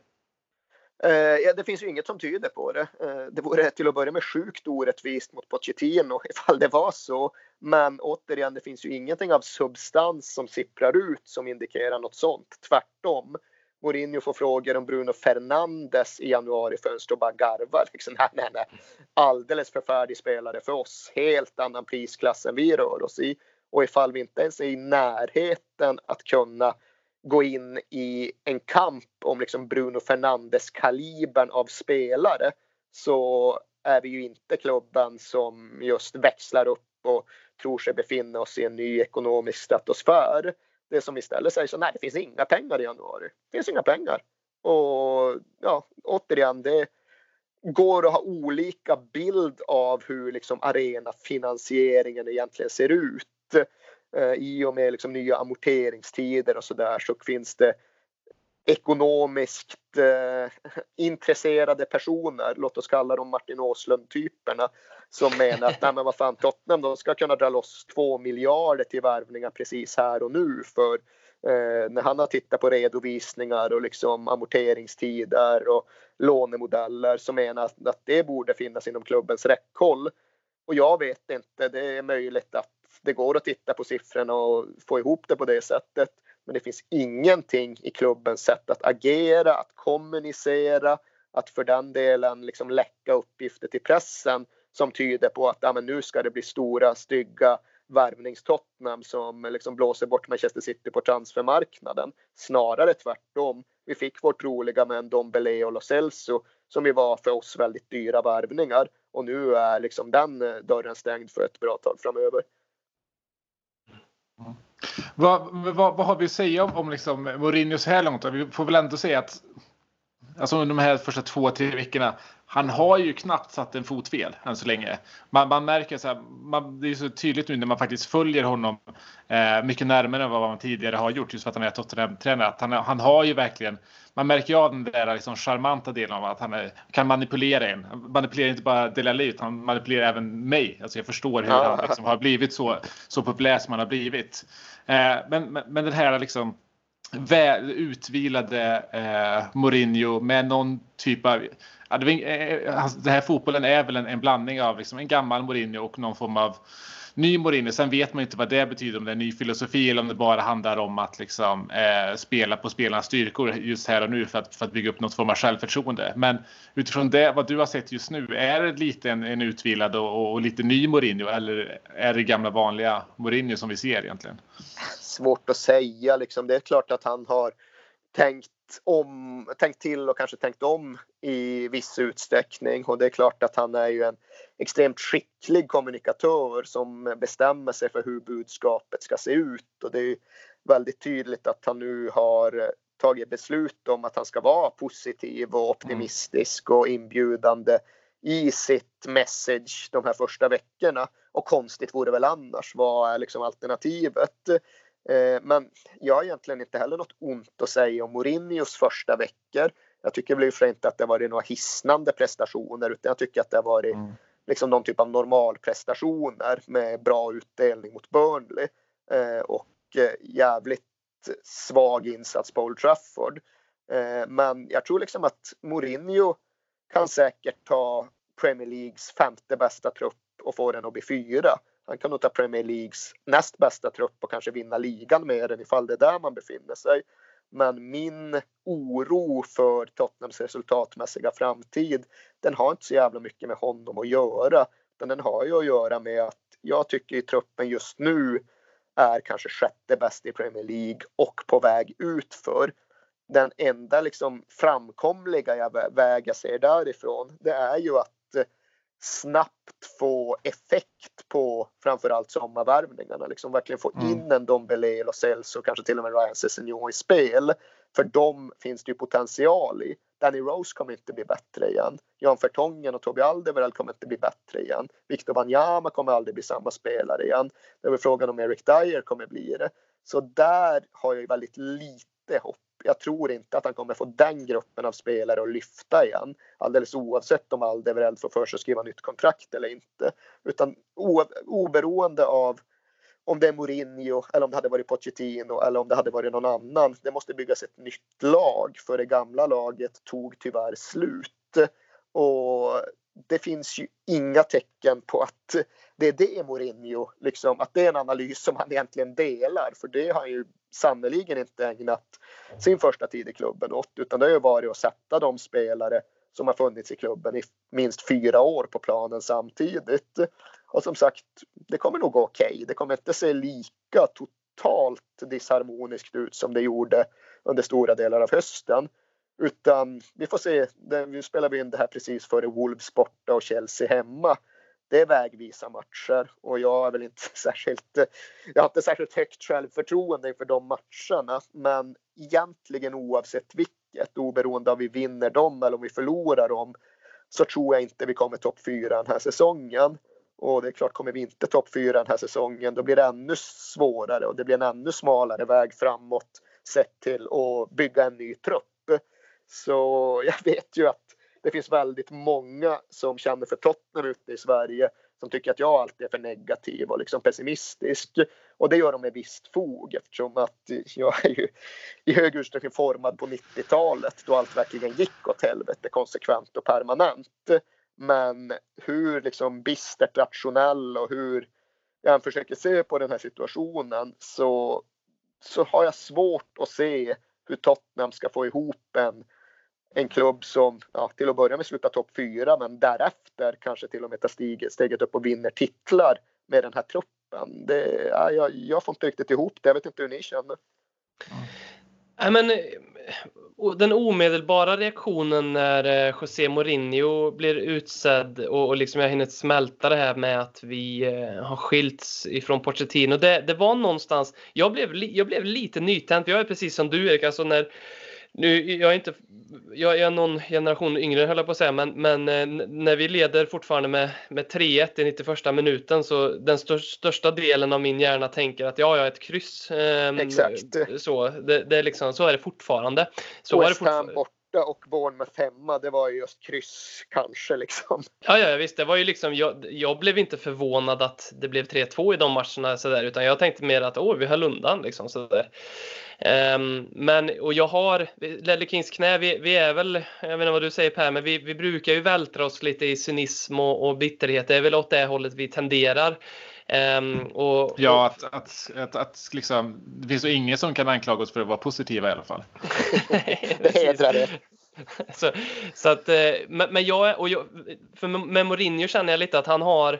Eh, det finns ju inget som tyder på det. Eh, det vore till att börja med sjukt orättvist mot Pochettino <laughs> ifall det var så. Men återigen, det finns ju ingenting av substans som sipprar ut som indikerar något sånt. Tvärtom. Mourinho får frågor om Bruno Fernandes i januarifönstret och bara garvar. <laughs> Liksom, nej, nej, nej. Alldeles för färdig spelare för oss. Helt annan prisklass än vi rör oss i. Och ifall vi inte ens är i närheten att kunna gå in i en kamp om liksom Bruno Fernandes kalibern av spelare så är vi ju inte klubben som just växlar upp och tror sig befinna oss i en ny ekonomisk stratosfär. Det som istället säger så nej, det finns inga pengar i januari. Det finns inga pengar. Och ja, återigen, det går att ha olika bild av hur liksom arenafinansieringen egentligen ser ut. Eh, i och med liksom nya amorteringstider och så där så finns det ekonomiskt eh, intresserade personer, låt oss kalla dem Martin Åslund-typerna, som menar att nej men vad fan, Tottenham de ska kunna dra loss två miljarder till värvningar precis här och nu för eh, när han har tittat på redovisningar och liksom amorteringstider och lånemodeller så menar att, att det borde finnas inom klubbens räckhåll. Och jag vet inte, det är möjligt att det går att titta på siffrorna och få ihop det på det sättet. Men det finns ingenting i klubbens sätt att agera, att kommunicera, att för den delen liksom läcka uppgifter till pressen som tyder på att ja, men nu ska det bli stora stygga värvningstottnam som liksom blåser bort Manchester City på transfermarknaden. Snarare tvärtom. Vi fick vårt roliga med en Dombele och Lo Celso som ju var för oss väldigt dyra värvningar och nu är liksom den dörren stängd för ett bra tag framöver. Vad, vad, vad, har vi att säga om, om liksom Mourinho så här långt? Vi får väl ändå säga att alltså under de här första två, tre veckorna. Han har ju knappt satt en fot fel än så länge. Man, man märker så här, man, det är så tydligt nu när man faktiskt följer honom eh, mycket närmare än vad man tidigare har gjort just för att han är Tottenham-tränare. Han, han har ju verkligen, man märker ju av den där liksom charmanta delen av att han är, kan manipulera en. Han manipulerar inte bara Delali utan han manipulerar även mig. Alltså jag förstår hur han liksom har blivit så, så populär som han har blivit. Eh, men, men, men den här liksom väl utvilade eh, Mourinho med någon typ av... Ja, det, eh, eh, det här fotbollen är väl en, en blandning av liksom en gammal Mourinho och någon form av ny Mourinho. Sen vet man inte vad det betyder, om det är en ny filosofi eller om det bara handlar om att liksom, eh, spela på spelarnas styrkor just här och nu för att, för att bygga upp något form av självförtroende. Men utifrån det, vad du har sett just nu, är det lite en, en utvilad och, och, lite ny Mourinho eller är det gamla vanliga Mourinho som vi ser egentligen? Svårt att säga liksom. Det är klart att han har tänkt om, tänkt till och kanske tänkt om i viss utsträckning och det är klart att han är ju en extremt skicklig kommunikatör som bestämmer sig för hur budskapet ska se ut och det är väldigt tydligt att han nu har eh, tagit beslut om att han ska vara positiv och optimistisk och inbjudande i sitt message de här första veckorna. Och konstigt vore väl annars. Vad är liksom alternativet? Eh, men jag har egentligen inte heller något ont att säga om Mourinhos första veckor. Jag tycker väl för inte att det varit några hisnande prestationer utan jag tycker att det har varit mm. liksom någon typ av normalprestationer med bra utdelning mot Burnley eh, och eh, jävligt svag insats på Old Trafford. Men jag tror liksom att Mourinho kan säkert ta Premier Leagues femte bästa trupp och få den att bli fyra. Han kan nog ta Premier Leagues näst bästa trupp och kanske vinna ligan med den ifall det är där man befinner sig. Men min oro för Tottenhams resultatmässiga framtid, den har inte så jävla mycket med honom att göra. Utan den har ju att göra med att jag tycker i truppen just nu är kanske sjätte bäst i Premier League och på väg utför. Den enda liksom framkomliga väg jag ser därifrån, det är ju att eh, snabbt få effekt på framförallt sommarvärvningarna. Liksom verkligen få mm. in en Dombele, Lo Celso och kanske till och med Ryan Sessegnon i spel. För dem finns det ju potential i. Danny Rose kommer inte bli bättre igen. Jan Fertongen och Tobi Alderweireld kommer inte bli bättre igen. Victor Wanyama kommer aldrig bli samma spelare igen. Det är väl frågan om Eric Dyer kommer bli det. Så där har jag ju väldigt lite hopp jag tror inte att han kommer få den gruppen av spelare att lyfta igen. Alldeles oavsett om Aldevereld får för sig att skriva nytt kontrakt eller inte. Utan oberoende av om det är Mourinho eller om det hade varit Pochettino eller om det hade varit någon annan. Det måste byggas ett nytt lag för det gamla laget tog tyvärr slut. Och det finns ju inga tecken på att det är det Mourinho, liksom, att det är en analys som han egentligen delar. För det har han ju sannerligen inte ägnat sin första tid i klubben åt. Utan det har ju varit att sätta de spelare som har funnits i klubben i minst fyra år på planen samtidigt. Och som sagt, det kommer nog gå okej. Okay. Det kommer inte se lika totalt disharmoniskt ut som det gjorde under stora delar av hösten. Utan vi får se, nu spelar vi in det här precis före Wolves borta och Chelsea hemma. Det är vägvisa matcher och jag är väl inte <laughs> särskilt, jag har inte särskilt högt självförtroende inför de matcherna. Men egentligen oavsett vilket, oberoende av om vi vinner dem eller om vi förlorar dem, så tror jag inte vi kommer topp fyra den här säsongen. Och det är klart, kommer vi inte topp fyra den här säsongen, då blir det ännu svårare och det blir en ännu smalare väg framåt sett till att bygga en ny trupp. Så jag <laughs> vet ju att det finns väldigt många som känner för Tottenham ute i Sverige som tycker att jag alltid är för negativ och liksom pessimistisk. Och det gör de med visst fog eftersom att jag är ju i hög utsträckning formad på 90-talet då allt verkligen gick åt helvete konsekvent och permanent. Men hur liksom bistert rationell och hur jag försöker se på den här situationen så, så har jag svårt att se hur Tottenham ska få ihop en en klubb som ja, till att börja med slutar topp fyra men därefter kanske till och med tar steget, steget upp och vinner titlar med den här truppen. Det, ja, jag, jag får inte riktigt ihop det. Jag vet inte hur ni känner. Ja, men, eh, den omedelbara reaktionen när eh, José Mourinho blir utsedd och, och liksom jag hinner smälta det här med att vi eh, har skilts ifrån Pochettino. Det, det var någonstans, jag blev, jag blev lite nytänd, jag är precis som du Erik, alltså när nu, jag är inte, jag är någon generation yngre höll jag på att säga, men, men eh, när vi leder fortfarande med, med 3-1 i 91 minuten så den största delen av min hjärna tänker att ja, jag är ett kryss. Eh, Exakt. Så, det, det, är liksom, så är det fortfarande. Så West Ham borta och Bournemouth femma, det var ju just kryss kanske liksom. Ja, ja visst, det var ju liksom, jag, jag blev inte förvånad att det blev 3-2 i de matcherna så där, utan jag tänkte mer att åh, vi höll undan liksom så där. Um, men och jag har Ledley Kings knä. Vi, vi, är väl, jag vet inte vad du säger Per, men vi, vi brukar ju vältra oss lite i cynism och, och bitterhet. Det är väl åt det hållet vi tenderar. Um, och, ja, att, att, att, att liksom, det finns ju ingen som kan anklaga oss för att vara positiva i alla fall. <laughs> det hedrar det. Så, så att, eh, men, men jag, och jag, för med Mourinho känner jag lite att han har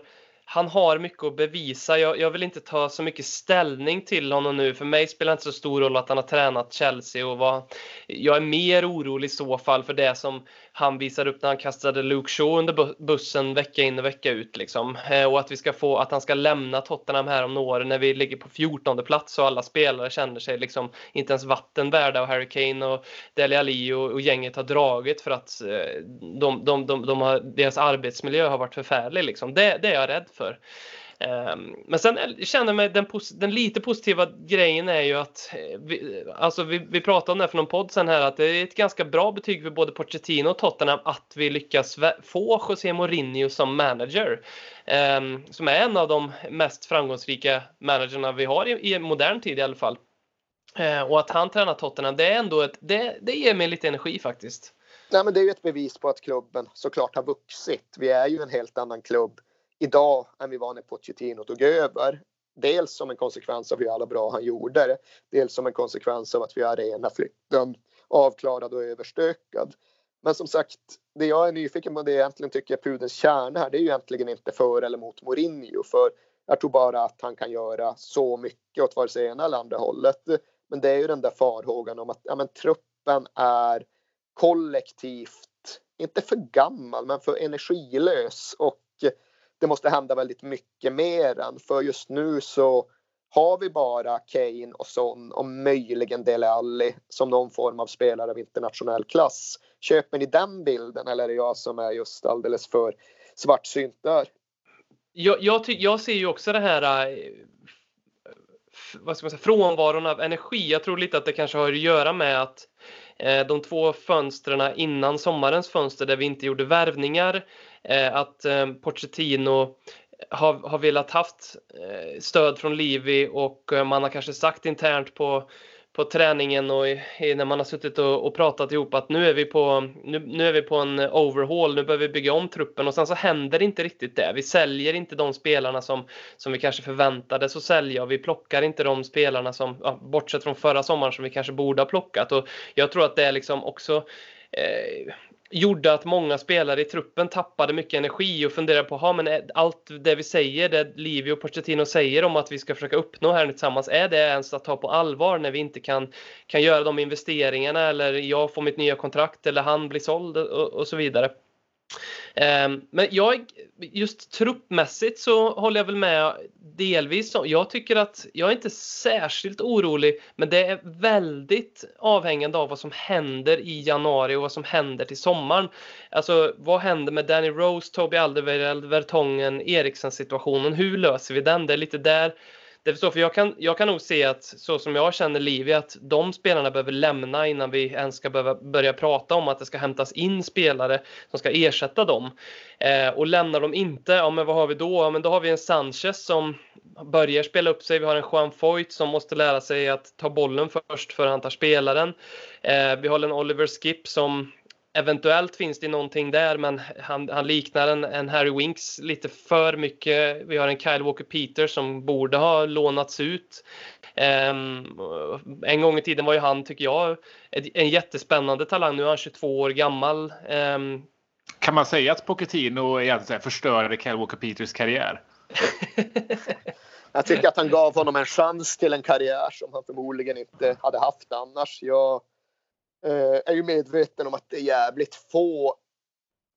han har mycket att bevisa. Jag, jag, vill inte ta så mycket ställning till honom nu. För mig spelar det inte så stor roll att han har tränat Chelsea och var, Jag är mer orolig i så fall för det som han visade upp när han kastade Luke Shaw under bussen vecka in och vecka ut. Liksom. Eh, och att vi ska få att han ska lämna Tottenham här om några år när vi ligger på 14 plats och alla spelare känner sig liksom inte ens vatten värda och Harry Kane och Dele Alli och, och gänget har dragit för att eh, de, de, de, de har, deras arbetsmiljö har varit förfärlig. Liksom. Det, det är jag rädd för för. Ehm, men sen känner jag den, den lite positiva grejen är ju att eh, vi, alltså vi, vi pratade om det för någon podd sen här att det är ett ganska bra betyg för både Pochettino och Tottenham att vi lyckas få José Mourinho som manager. Ehm, som är en av de mest framgångsrika managerna vi har i, i modern tid i alla fall. Ehm, och att han tränar Tottenham, det är ändå ett, det, det ger mig lite energi faktiskt. Nej, men det är ju ett bevis på att klubben såklart har vuxit. Vi är ju en helt annan klubb idag än vi var när Pochettino tog över. Dels som en konsekvens av hur alla bra han gjorde det. Dels som en konsekvens av att vi har arenaflytten avklarad och överstökad. Men som sagt, det jag är nyfiken på, det jag egentligen tycker är pudens kärna här, det är ju egentligen inte för eller mot Mourinho. För jag tror bara att han kan göra så mycket åt vare sig ena eller andra hållet. Men det är ju den där farhågan om att ja, men, truppen är kollektivt, inte för gammal, men för energilös. Och det måste hända väldigt mycket mer än. För just nu så har vi bara Kane och Son och möjligen Dele Alli som någon form av spelare av internationell klass. Köper ni den bilden eller är det jag som är just alldeles för svartsynt där? Jag, jag, jag ser ju också det här eh, vad ska man säga, frånvaron av energi. Jag tror lite att det kanske har att göra med att eh, de två fönstren innan sommarens fönster där vi inte gjorde värvningar, Eh, att eh, Pochettino har, har velat haft eh, stöd från Livi och eh, man har kanske sagt internt på, på träningen och i, när man har suttit och, och, pratat ihop att nu är vi på, nu, nu är vi på en overhaul, nu behöver vi bygga om truppen och sen så händer inte riktigt det. Vi säljer inte de spelarna som, som vi kanske förväntades att sälja och vi plockar inte de spelarna som, ja, bortsett från förra sommaren, som vi kanske borde ha plockat. Och jag tror att det är liksom också eh, gjorde att många spelare i truppen tappade mycket energi och funderade på, ha, men allt det vi säger, det Livio och Pochettino säger om att vi ska försöka uppnå här tillsammans, är det ens att ta på allvar när vi inte kan, kan göra de investeringarna eller jag får mitt nya kontrakt eller han blir såld och, och så vidare. Ehm, men jag, just truppmässigt så håller jag väl med delvis. Jag tycker att jag är inte särskilt orolig, men det är väldigt avhängande av vad som händer i januari och vad som händer till sommaren. Alltså vad händer med Danny Rose, Toby Alderweireld, Vertongen, Eriksen situationen? Hur löser vi den? Det är lite där det förstår, för jag kan, jag kan nog se att så som jag känner Livi att de spelarna behöver lämna innan vi ens ska behöva börja prata om att det ska hämtas in spelare som ska ersätta dem. Eh, och lämnar de inte, ja men vad har vi då? Ja men då har vi en Sanchez som börjar spela upp sig. Vi har en Juan Foyt som måste lära sig att ta bollen först för han tar spelaren. Eh, vi har en Oliver Skip som Eventuellt finns det någonting där, men han, han liknar en, en, Harry Winks lite för mycket. Vi har en Kyle Walker Peter som borde ha lånats ut. Um, en gång i tiden var ju han, tycker jag, en jättespännande talang. Nu är han 22 år gammal. Um, kan man säga att Pochettino egentligen förstörde Kyle Walker Peters karriär? <laughs> jag tycker att han gav honom en chans till en karriär som han förmodligen inte hade haft annars. Jag är ju medveten om att det är jävligt få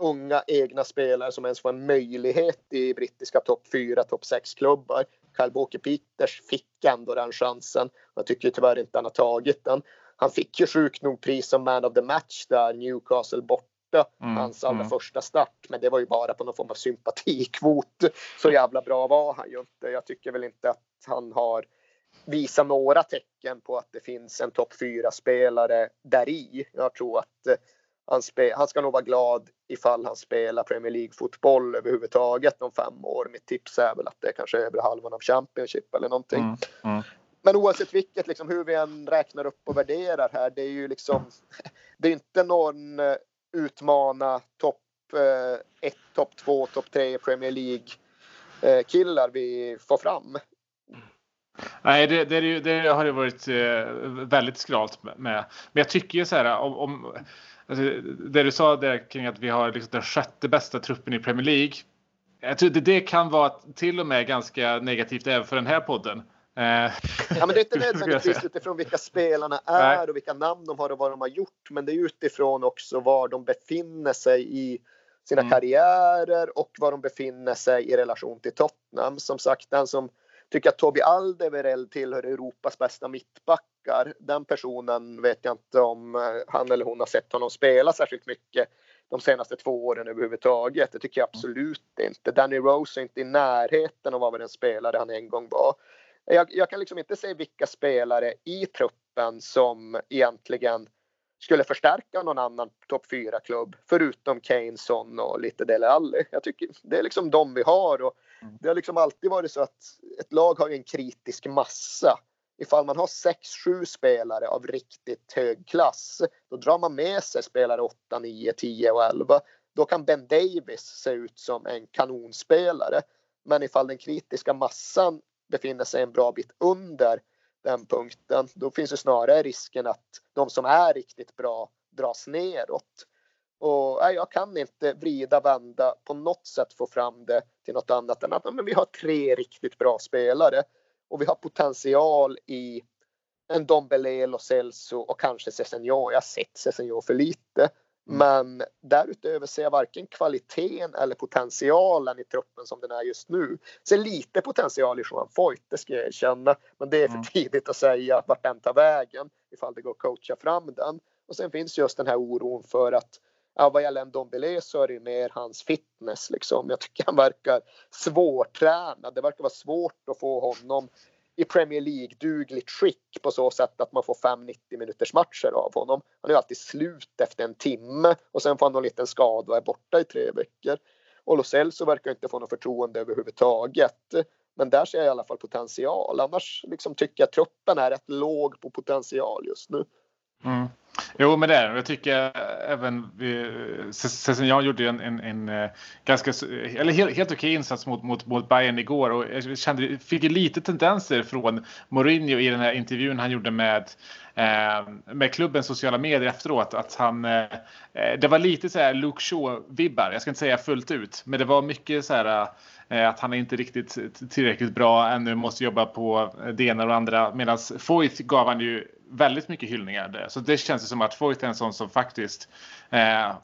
unga egna spelare som ens får en möjlighet i brittiska topp 4, topp 6 klubbar. Kyle Walker Peters fick ändå den chansen. Jag tycker tyvärr inte han har tagit den. Han fick ju sjukt nog pris som man of the match där Newcastle borta. Mm, hans allra mm. första start. Men det var ju bara på någon form av sympatikvot. Så jävla bra var han ju inte. Jag tycker väl inte att han har visa några tecken på att det finns en topp 4-spelare där i. Jag tror att eh, han, han ska nog vara glad ifall han spelar Premier League-fotboll överhuvudtaget om fem år. Mitt tips är väl att det är kanske är över halvan av Championship eller någonting. Mm, mm. Men oavsett vilket, liksom, hur vi än räknar upp och värderar här, det är ju liksom, <laughs> det är inte någon uh, utmana topp 1, uh, topp 2, topp 3 Premier League uh, killar vi får fram. Nej, det, det, det har det varit eh, väldigt skralt med. Men jag tycker ju så här om, om alltså, det du sa där kring att vi har liksom den sjätte bästa truppen i Premier League. Jag tror det, det kan vara till och med ganska negativt även för den här podden. Eh, ja, men det är inte <laughs> nödvändigtvis utifrån vilka spelarna är Nej. och vilka namn de har och vad de har gjort. Men det är utifrån också var de befinner sig i sina mm. karriärer och var de befinner sig i relation till Tottenham. Som sagt, den som tycker att Tobi Aldeverell tillhör Europas bästa mittbackar. Den personen vet jag inte om eh, han eller hon har sett honom spela särskilt mycket de senaste två åren överhuvudtaget. Det tycker jag absolut inte. Danny Rose är inte i närheten av vad den spelare han en gång var. Jag, jag kan liksom inte se vilka spelare i truppen som egentligen skulle förstärka någon annan topp 4-klubb förutom Kane, Son och lite Dele Alli. Jag tycker det är liksom de vi har och Mm. Det har liksom alltid varit så att ett lag har en kritisk massa. Ifall man har 6-7 spelare av riktigt hög klass, då drar man med sig spelare 8, 9, 10 och 11. Då kan Ben Davis se ut som en kanonspelare. Men ifall den kritiska massan befinner sig en bra bit under den punkten. Då finns ju snarare risken att de som är riktigt bra dras neråt. Och nej, jag kan inte vrida, vända, på något sätt få fram det till något annat än att men vi har tre riktigt bra spelare och vi har potential i en Dombele, Lo Celso och kanske Cessenio. Jag har sett Cessenio för lite. Mm. Men därutöver ser jag varken kvaliteten eller potentialen i truppen som den är just nu. Ser lite potential i Johan Foyt, det ska jag erkänna. Men det är för mm. tidigt att säga vart den tar vägen ifall det går att coacha fram den. Och sen finns just den här oron för att ja, vad gäller en Dombele så är det mer hans fitness liksom. Jag tycker han verkar svårtränad. Det verkar vara svårt att få honom i Premier League-dugligt skick på så sätt att man får fem 90 minuters matcher av honom. Han är alltid slut efter en timme och sen får han någon liten skada och är borta i tre veckor. Och Lo Celso verkar inte få något förtroende överhuvudtaget. Men där ser jag i alla fall potential. Annars liksom tycker jag att truppen är rätt låg på potential just nu. Mm. Jo, men det är Jag tycker även Cessignan gjorde en, en, en, eh, ganska, eller helt, helt okej insats mot, mot, mot Bayern igår och jag kände, fick lite tendenser från Mourinho i den här intervjun han gjorde med eh, med klubbens sociala medier efteråt att han eh, det var lite så här Luke Shaw-vibbar. Jag ska inte säga fullt ut, men det var mycket så här att han är inte riktigt tillräckligt bra ännu, måste jobba på det ena och det andra. Medan Foyth gav han ju väldigt mycket hyllningar där. Så det känns som att Foyt är en sån som faktiskt eh,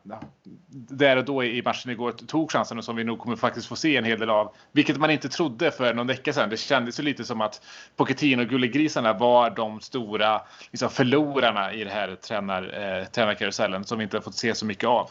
där och då i matchen igår tog chansen och som vi nog kommer faktiskt få se en hel del av. Vilket man inte trodde för någon vecka sedan. Det kändes ju lite som att Pochettino och Gullegrisarna var de stora liksom, förlorarna i det här tränar, eh, tränarkarusellen som vi inte har fått se så mycket av.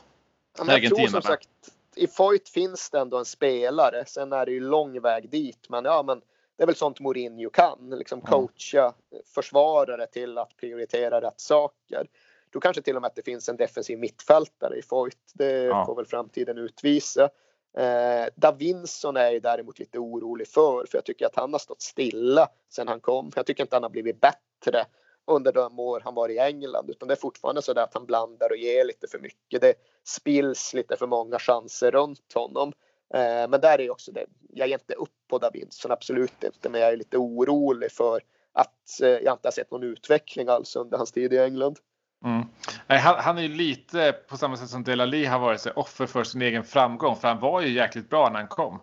Ja, men jag tror som sagt, i Foyt finns det ändå en spelare. Sen är det ju lång väg dit. Men ja, men det är väl sånt Mourinho kan, liksom coacha försvarare till att prioritera rätt saker. Då kanske till och med att det finns en defensiv mittfältare i Foyt. Det ja. får väl framtiden utvisa. Eh, Davinson är jag däremot lite orolig för, för jag tycker att han har stått stilla sen han kom. Jag tycker inte han har blivit bättre under de år han var i England, utan det är fortfarande så att han blandar och ger lite för mycket. Det spills lite för många chanser runt honom. Eh, men där är också det, jag ger inte upp på Davidsson, absolut inte, men jag är lite orolig för att eh, jag inte har sett någon utveckling alls under hans tid i England. Mm. Han, han, är ju lite på samma sätt som Delali har varit så offer för sin egen framgång, för han var ju jäkligt bra när han kom.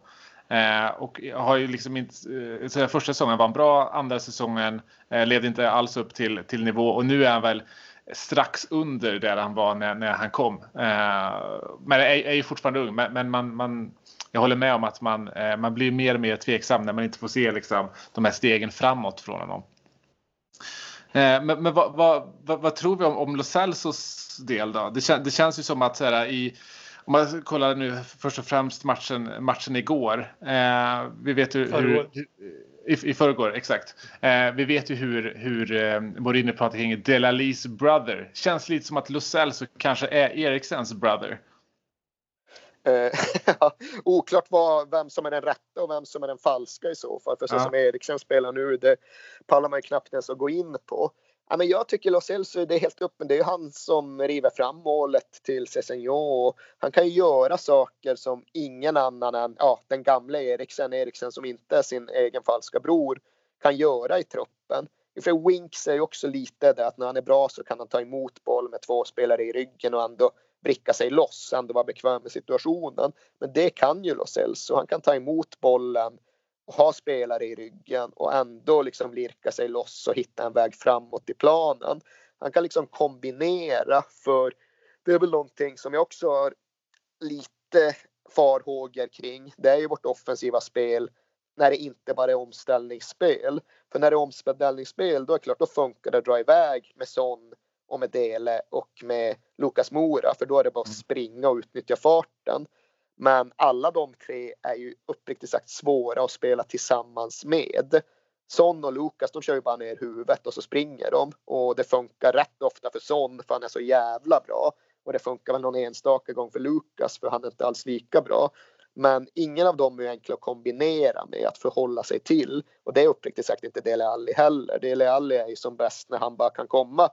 Eh, och har ju liksom inte, eh, första säsongen var han bra, andra säsongen eh, levde inte alls upp till, till nivå och nu är han väl strax under där han var när, när han kom. Eh, men är, är ju fortfarande ung, men, men man, man jag håller med om att man, eh, man blir mer och mer tveksam när man inte får se liksom, de här stegen framåt från honom. Eh, men, men vad, vad, vad, vad, tror vi om, om Lo Celsos del då? Det, kän, det känns ju som att så här, i, om man kollar nu först och främst matchen, matchen igår. Eh, vi vet hur, hur, i, I förrgår, exakt. Eh, vi vet ju hur, hur eh, Mourinho pratar kring Delalis brother. Känns lite som att Lo Celso kanske är Eriksens brother. Eh, <laughs> oklart vad, vem som är den rätta och vem som är den falska i så fall. För så ja. som Eriksen spelar nu, det pallar man ju knappt ens att gå in på. Ja, men jag tycker Los Celso, det är helt öppen. Det är han som river fram målet till Cessignon. Han kan ju göra saker som ingen annan än ja, den gamla Eriksen, Eriksen som inte är sin egen falska bror, kan göra i truppen. För Winks är ju också lite det att när han är bra så kan han ta emot boll med två spelare i ryggen och ändå bricka sig loss, ändå vara bekväm med situationen. Men det kan ju Lo Celso. Han kan ta emot bollen och ha spelare i ryggen och ändå liksom lirka sig loss och hitta en väg framåt i planen. Han kan liksom kombinera för det är väl någonting som jag också har lite farhågor kring. Det är ju vårt offensiva spel när det inte bara är omställningsspel. För när det är omställningsspel då är det klart då funkar det att dra iväg med sån och med Dele och med Lukas Mora för då är det bara att mm. springa och utnyttja farten. Men alla de tre är ju uppriktigt sagt svåra att spela tillsammans med. Son och Lukas de kör ju bara ner huvudet och så springer de och det funkar rätt ofta för Son för han är så jävla bra. Och det funkar väl någon enstaka gång för Lukas för han är inte alls lika bra. Men ingen av dem är enkla att kombinera med att förhålla sig till. Och det är uppriktigt sagt inte Dele Alli heller. Dele Alli är ju som bäst när han bara kan komma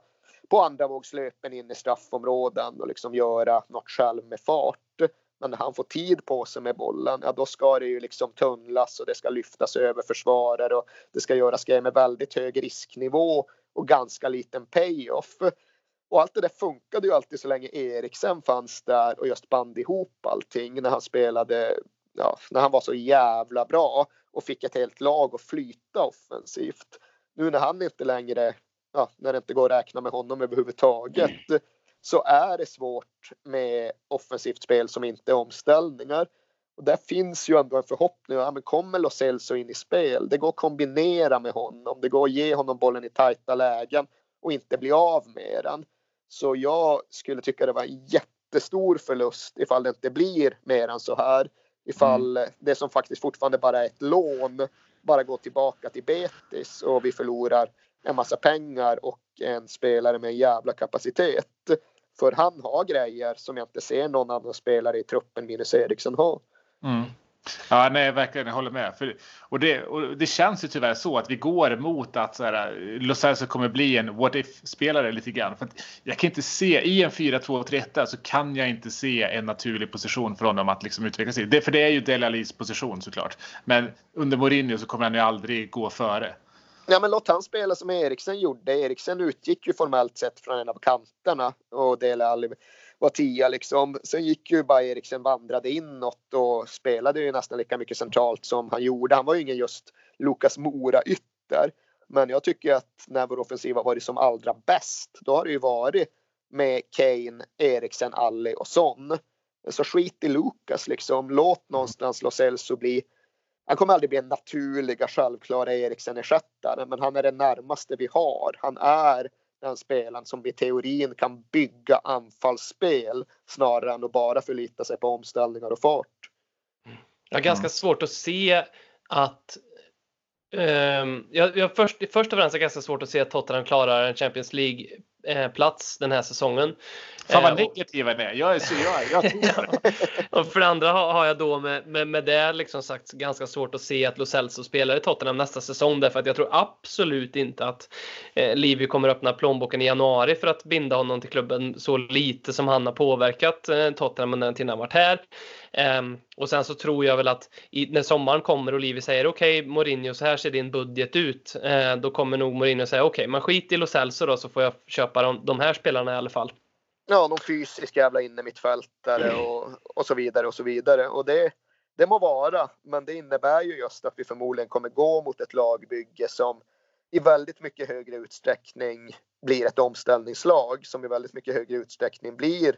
på andra vågslöpen in i straffområden och liksom göra något själv med fart. Men när han får tid på sig med bollen, ja då ska det ju liksom tunnlas och det ska lyftas över försvarare och det ska göras grejer med väldigt hög risknivå och ganska liten payoff. Och allt det där funkade ju alltid så länge Eriksen fanns där och just band ihop allting när han spelade, ja, när han var så jävla bra och fick ett helt lag att flyta offensivt. Nu när han inte längre, ja, när det inte går att räkna med honom överhuvudtaget så är det svårt med offensivt spel som inte är omställningar. Och där finns ju ändå en förhoppning. Ja, men kommer Lo Celso in i spel? Det går att kombinera med honom. Det går att ge honom bollen i tajta lägen och inte bli av med den. Så jag skulle tycka det var en jättestor förlust ifall det inte blir mer än så här. Ifall mm. det som faktiskt fortfarande bara är ett lån bara går tillbaka till Betis och vi förlorar en massa pengar och en spelare med en jävla kapacitet. För han har grejer som jag inte ser någon annan spelare i truppen minus Eriksson ha. Mm. Ja, nej, verkligen. Jag håller med. För, och, det, och det känns ju tyvärr så att vi går mot att så här, Los Angeles kommer bli en what if-spelare lite grann. För jag kan inte se, i en 4-2-3-1 så kan jag inte se en naturlig position för honom att liksom utvecklas i. Det, för det är ju Delalis position såklart. Men under Mourinho så kommer han ju aldrig gå före. Ja, men låt han spela som Eriksen gjorde. Eriksen utgick ju formellt sett från en av kanterna och Dele Alli var tia liksom. Sen gick ju bara Eriksen vandrade inåt och spelade ju nästan lika mycket centralt som han gjorde. Han var ju ingen just Lukas Mora ytter. Men jag tycker att när vår offensiv har varit som allra bäst, då har det ju varit med Kane, Eriksen, Alli och Son. Så skit i Lukas liksom. Låt någonstans Lo Celso bli han kommer aldrig bli en naturliga självklara Eriksen-ersättare men han är det närmaste vi har. Han är den spelaren som i teorin kan bygga anfallsspel snarare än att bara förlita sig på omställningar och fart. Jag har ganska svårt att se att um, jag, jag först, först och främst är det ganska svårt att se att Tottenham klarar en Champions League plats den här säsongen. Fan vad eh, negativa ni är. Jag är så, jag, jag <laughs> ja. Och för det andra har jag då med, med, med det liksom sagt ganska svårt att se att Lo Celso spelar i Tottenham nästa säsong därför att jag tror absolut inte att eh, Livy kommer öppna plånboken i januari för att binda honom till klubben så lite som han har påverkat eh, Tottenham under den tiden han varit här. Um, och sen så tror jag väl att i, när sommaren kommer och Livi säger okej okay, Mourinho så här ser din budget ut. Uh, då kommer nog Mourinho säga okej okay, men skit i Lo Celso då så får jag köpa de, de här spelarna i alla fall. Ja, någon fysisk jävla innermittfältare och, och så vidare och så vidare. Och det, det må vara, men det innebär ju just att vi förmodligen kommer gå mot ett lagbygge som i väldigt mycket högre utsträckning blir ett omställningslag som i väldigt mycket högre utsträckning blir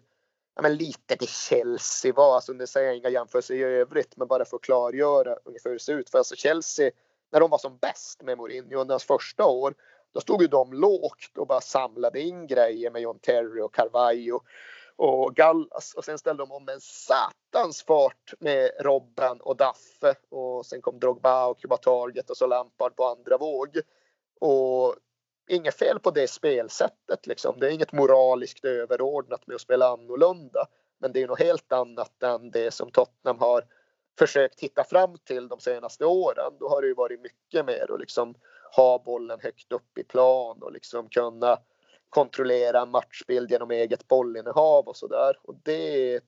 ja, men lite till Chelsea var. Alltså, nu säger jag inga jämförelser i övrigt, men bara för att klargöra ungefär hur det ser ut. För alltså Chelsea, när de var som bäst med Mourinho under hans första år, då stod ju de lågt och bara samlade in grejer med John Terry och Carvalho och Gallas och sen ställde de om en satans fart med Robben och Daffe och sen kom Drogba och Cuba Target och så Lampard på andra våg. Och inget fel på det spelsättet liksom. Det är inget moraliskt överordnat med att spela annorlunda. Men det är något helt annat än det som Tottenham har försökt hitta fram till de senaste åren. Då har det ju varit mycket mer att liksom ha bollen högt upp i plan och liksom kunna kontrollera matchbild genom eget bollinnehav och sådär. Och det,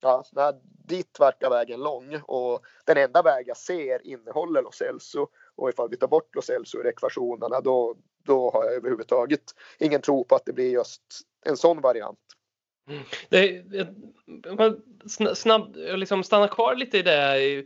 ja, nej, dit verkar vägen lång och den enda väg jag ser innehåller Los Elso. och ifall vi tar bort Los Elso ur ekvationerna då, då har jag överhuvudtaget ingen tro på att det blir just en sån variant. Mm. Det, snabb, liksom stanna kvar lite i det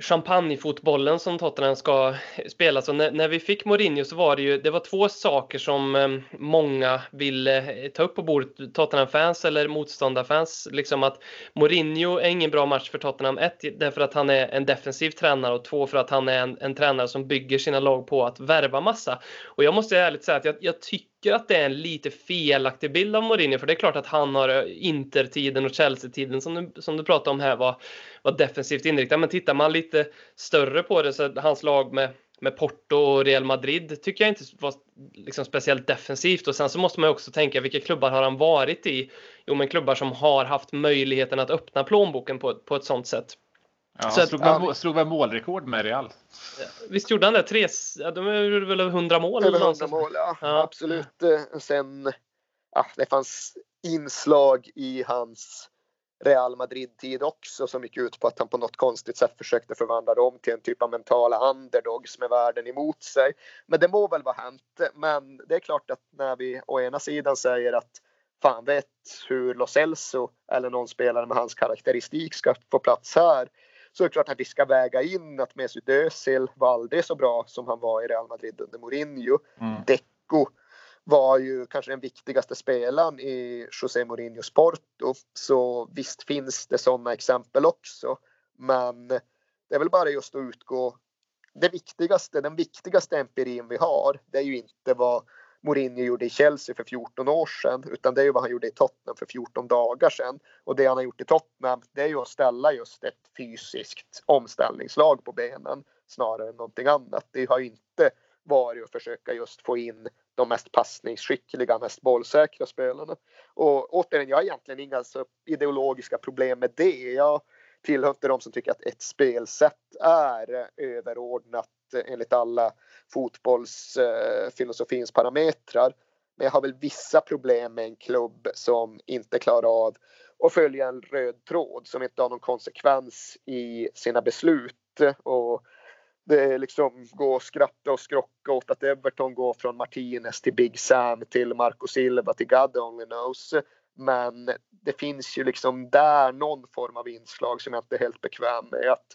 champagnefotbollen som Tottenham ska spela. Så när, när, vi fick Mourinho så var det ju det var två saker som eh, många ville eh, ta upp på bordet, Tottenham-fans eller motståndarfans. Liksom att Mourinho är ingen bra match för Tottenham. Ett, därför att han är en defensiv tränare och två, för att han är en, en tränare som bygger sina lag på att värva massa. Och jag måste ärligt säga att jag, jag tycker tycker att det är en lite felaktig bild av Mourinho. För det är klart att han har eh, intertiden och Chelsea-tiden som du, som du pratade om här var, var defensivt inriktad. Men tittar man lite större på det så hans lag med med Porto och Real Madrid tycker jag inte var liksom speciellt defensivt. Och sen så måste man också tänka vilka klubbar har han varit i? Jo, men klubbar som har haft möjligheten att öppna plånboken på, på ett sånt sätt. Ja, så slog, att, slog väl målrekord med Real? Visst gjorde han det? Tre, ja, de gjorde väl 100 mål? Över 100 mål, ja. ja. Absolut. Sen, ja, det fanns inslag i hans Real Madrid-tid också som gick ut på att han på något konstigt sätt försökte förvandla dem till en typ av mentala underdogs med världen emot sig. Men det må väl vara hänt. Men det är klart att när vi å ena sidan säger att fan vet hur Lo Celso eller någon spelare med hans karaktäristik ska få plats här så är det klart att vi ska väga in att Mesut Özil aldrig så bra som han var i Real Madrid under Mourinho. Mm. Deco var ju kanske den viktigaste spelaren i José Mourinhos Porto. Så visst finns det sådana exempel också. Men det är väl bara just att utgå. Det viktigaste, den viktigaste empirin vi har, det är ju inte vad Mourinho gjorde i Chelsea för 14 år sedan, utan det är ju vad han gjorde i Tottenham för 14 dagar sedan. Och det han har gjort i Tottenham, det är ju att ställa just ett fysiskt omställningslag på benen snarare än någonting annat. Det har ju inte varit att försöka just få in de mest passningsskickliga, mest bollsäkra spelarna. Och återigen, jag har egentligen inga så ideologiska problem med det. Jag tillhör inte de som tycker att ett spelsätt är överordnat enligt alla fotbollsfilosofins parametrar. Men jag har väl vissa problem med en klubb som inte klarar av att följa en röd tråd, som inte har någon konsekvens i sina beslut. Och det är liksom gå och skratta och skrocka åt att Everton går från Martinez till Big Sam till Marco Silva till God only knows. Men det finns ju liksom där någon form av inslag som jag inte är helt bekväm med. Att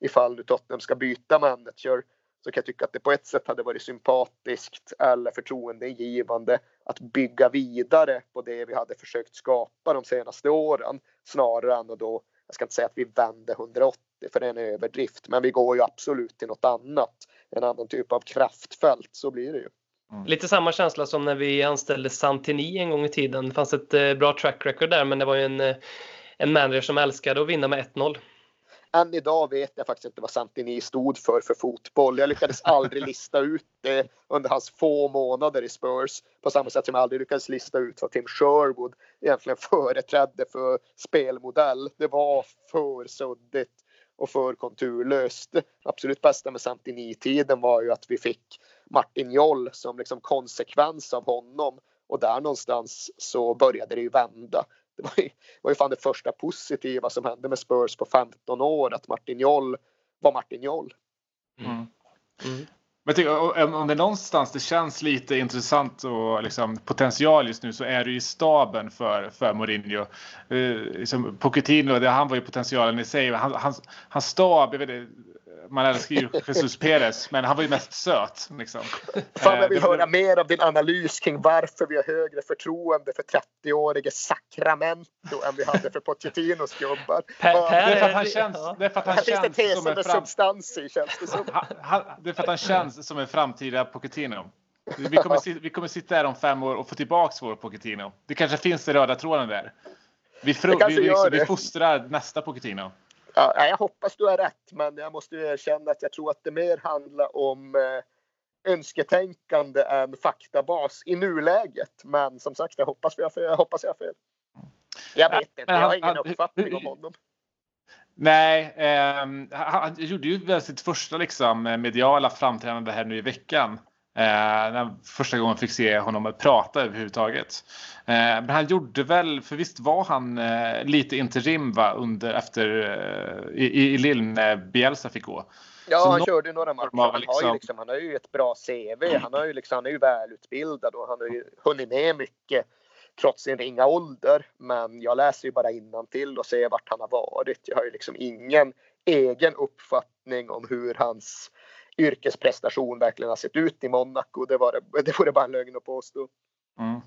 ifall nu Tottenham ska byta manager så kan jag tycka att det på ett sätt hade varit sympatiskt eller förtroendeingivande att bygga vidare på det vi hade försökt skapa de senaste åren snarare än att då, jag ska inte säga att vi vände 180 för det är en överdrift, men vi går ju absolut till något annat, en annan typ av kraftfält, så blir det ju. Mm. Lite samma känsla som när vi anställde Santini en gång i tiden. Det fanns ett eh, bra track record där, men det var ju en, eh, en manager som älskade att vinna med 1-0 än idag vet jag faktiskt inte vad Santini stod för för fotboll. Jag lyckades aldrig <laughs> lista ut det under hans få månader i Spurs på samma sätt som jag aldrig lyckades lista ut vad Tim Sherwood egentligen <laughs> företrädde för spelmodell. Det var för suddigt och för konturlöst. Absolut bästa med Santini-tiden var ju att vi fick Martin Joll som liksom konsekvens av honom och där någonstans så började det ju vända det var ju, var ju fan det första positiva som hände med Spurs på 15 år att Martin Joll var Martin Joll. Mm. Mm. Men tycker, om det någonstans det känns lite intressant och liksom potential just nu så är det ju staben för, för Mourinho. Eh, liksom Pochettino, det, han var ju potentialen i sig. Han, hans, hans stab, jag vet, man älskar ju Jesus Perez, men han var ju mest söt. Liksom. Fan, jag vill eh, höra mer av din analys kring varför vi har högre förtroende för 30-årige Sacramento än vi hade för Pochettinos gubbar. det är för att han känns, det är för att han känns det som en fram... substans i, känns det som. det är för att han känns som en framtida Pochettino. Vi kommer, vi kommer sitta här om fem år och få tillbaks vår Pochettino. Det kanske finns den röda tråden där. Vi, fro, vi, liksom, vi fostrar nästa Pochettino. Ja, jag hoppas du har rätt, men jag måste erkänna att jag tror att det mer handlar om eh, önsketänkande än faktabas i nuläget. Men som sagt, jag hoppas jag, jag, hoppas jag har fel. Jag vet inte, jag har ingen uppfattning om honom. Nej, eh, han gjorde ju sitt första liksom, mediala framträdande här nu i veckan. Eh, första gången fick se honom prata överhuvudtaget. Eh, men han gjorde väl, för visst var han eh, lite interim va, under, efter, eh, i, i Lille när Bielsa fick gå. Ja, Så han körde några matcher. Han, har ju liksom-, liksom, han har ju ett bra CV. Han, har ju liksom, han är ju välutbildad och han har ju hunnit med mycket trots sin ringa ålder. Men jag läser ju bara till och ser vart han har varit. Jag har ju liksom ingen egen uppfattning om hur hans yrkesprestation verkligen har sett ut i Monaco. Det, var det, det vore bara en lögn att påstå. Mm.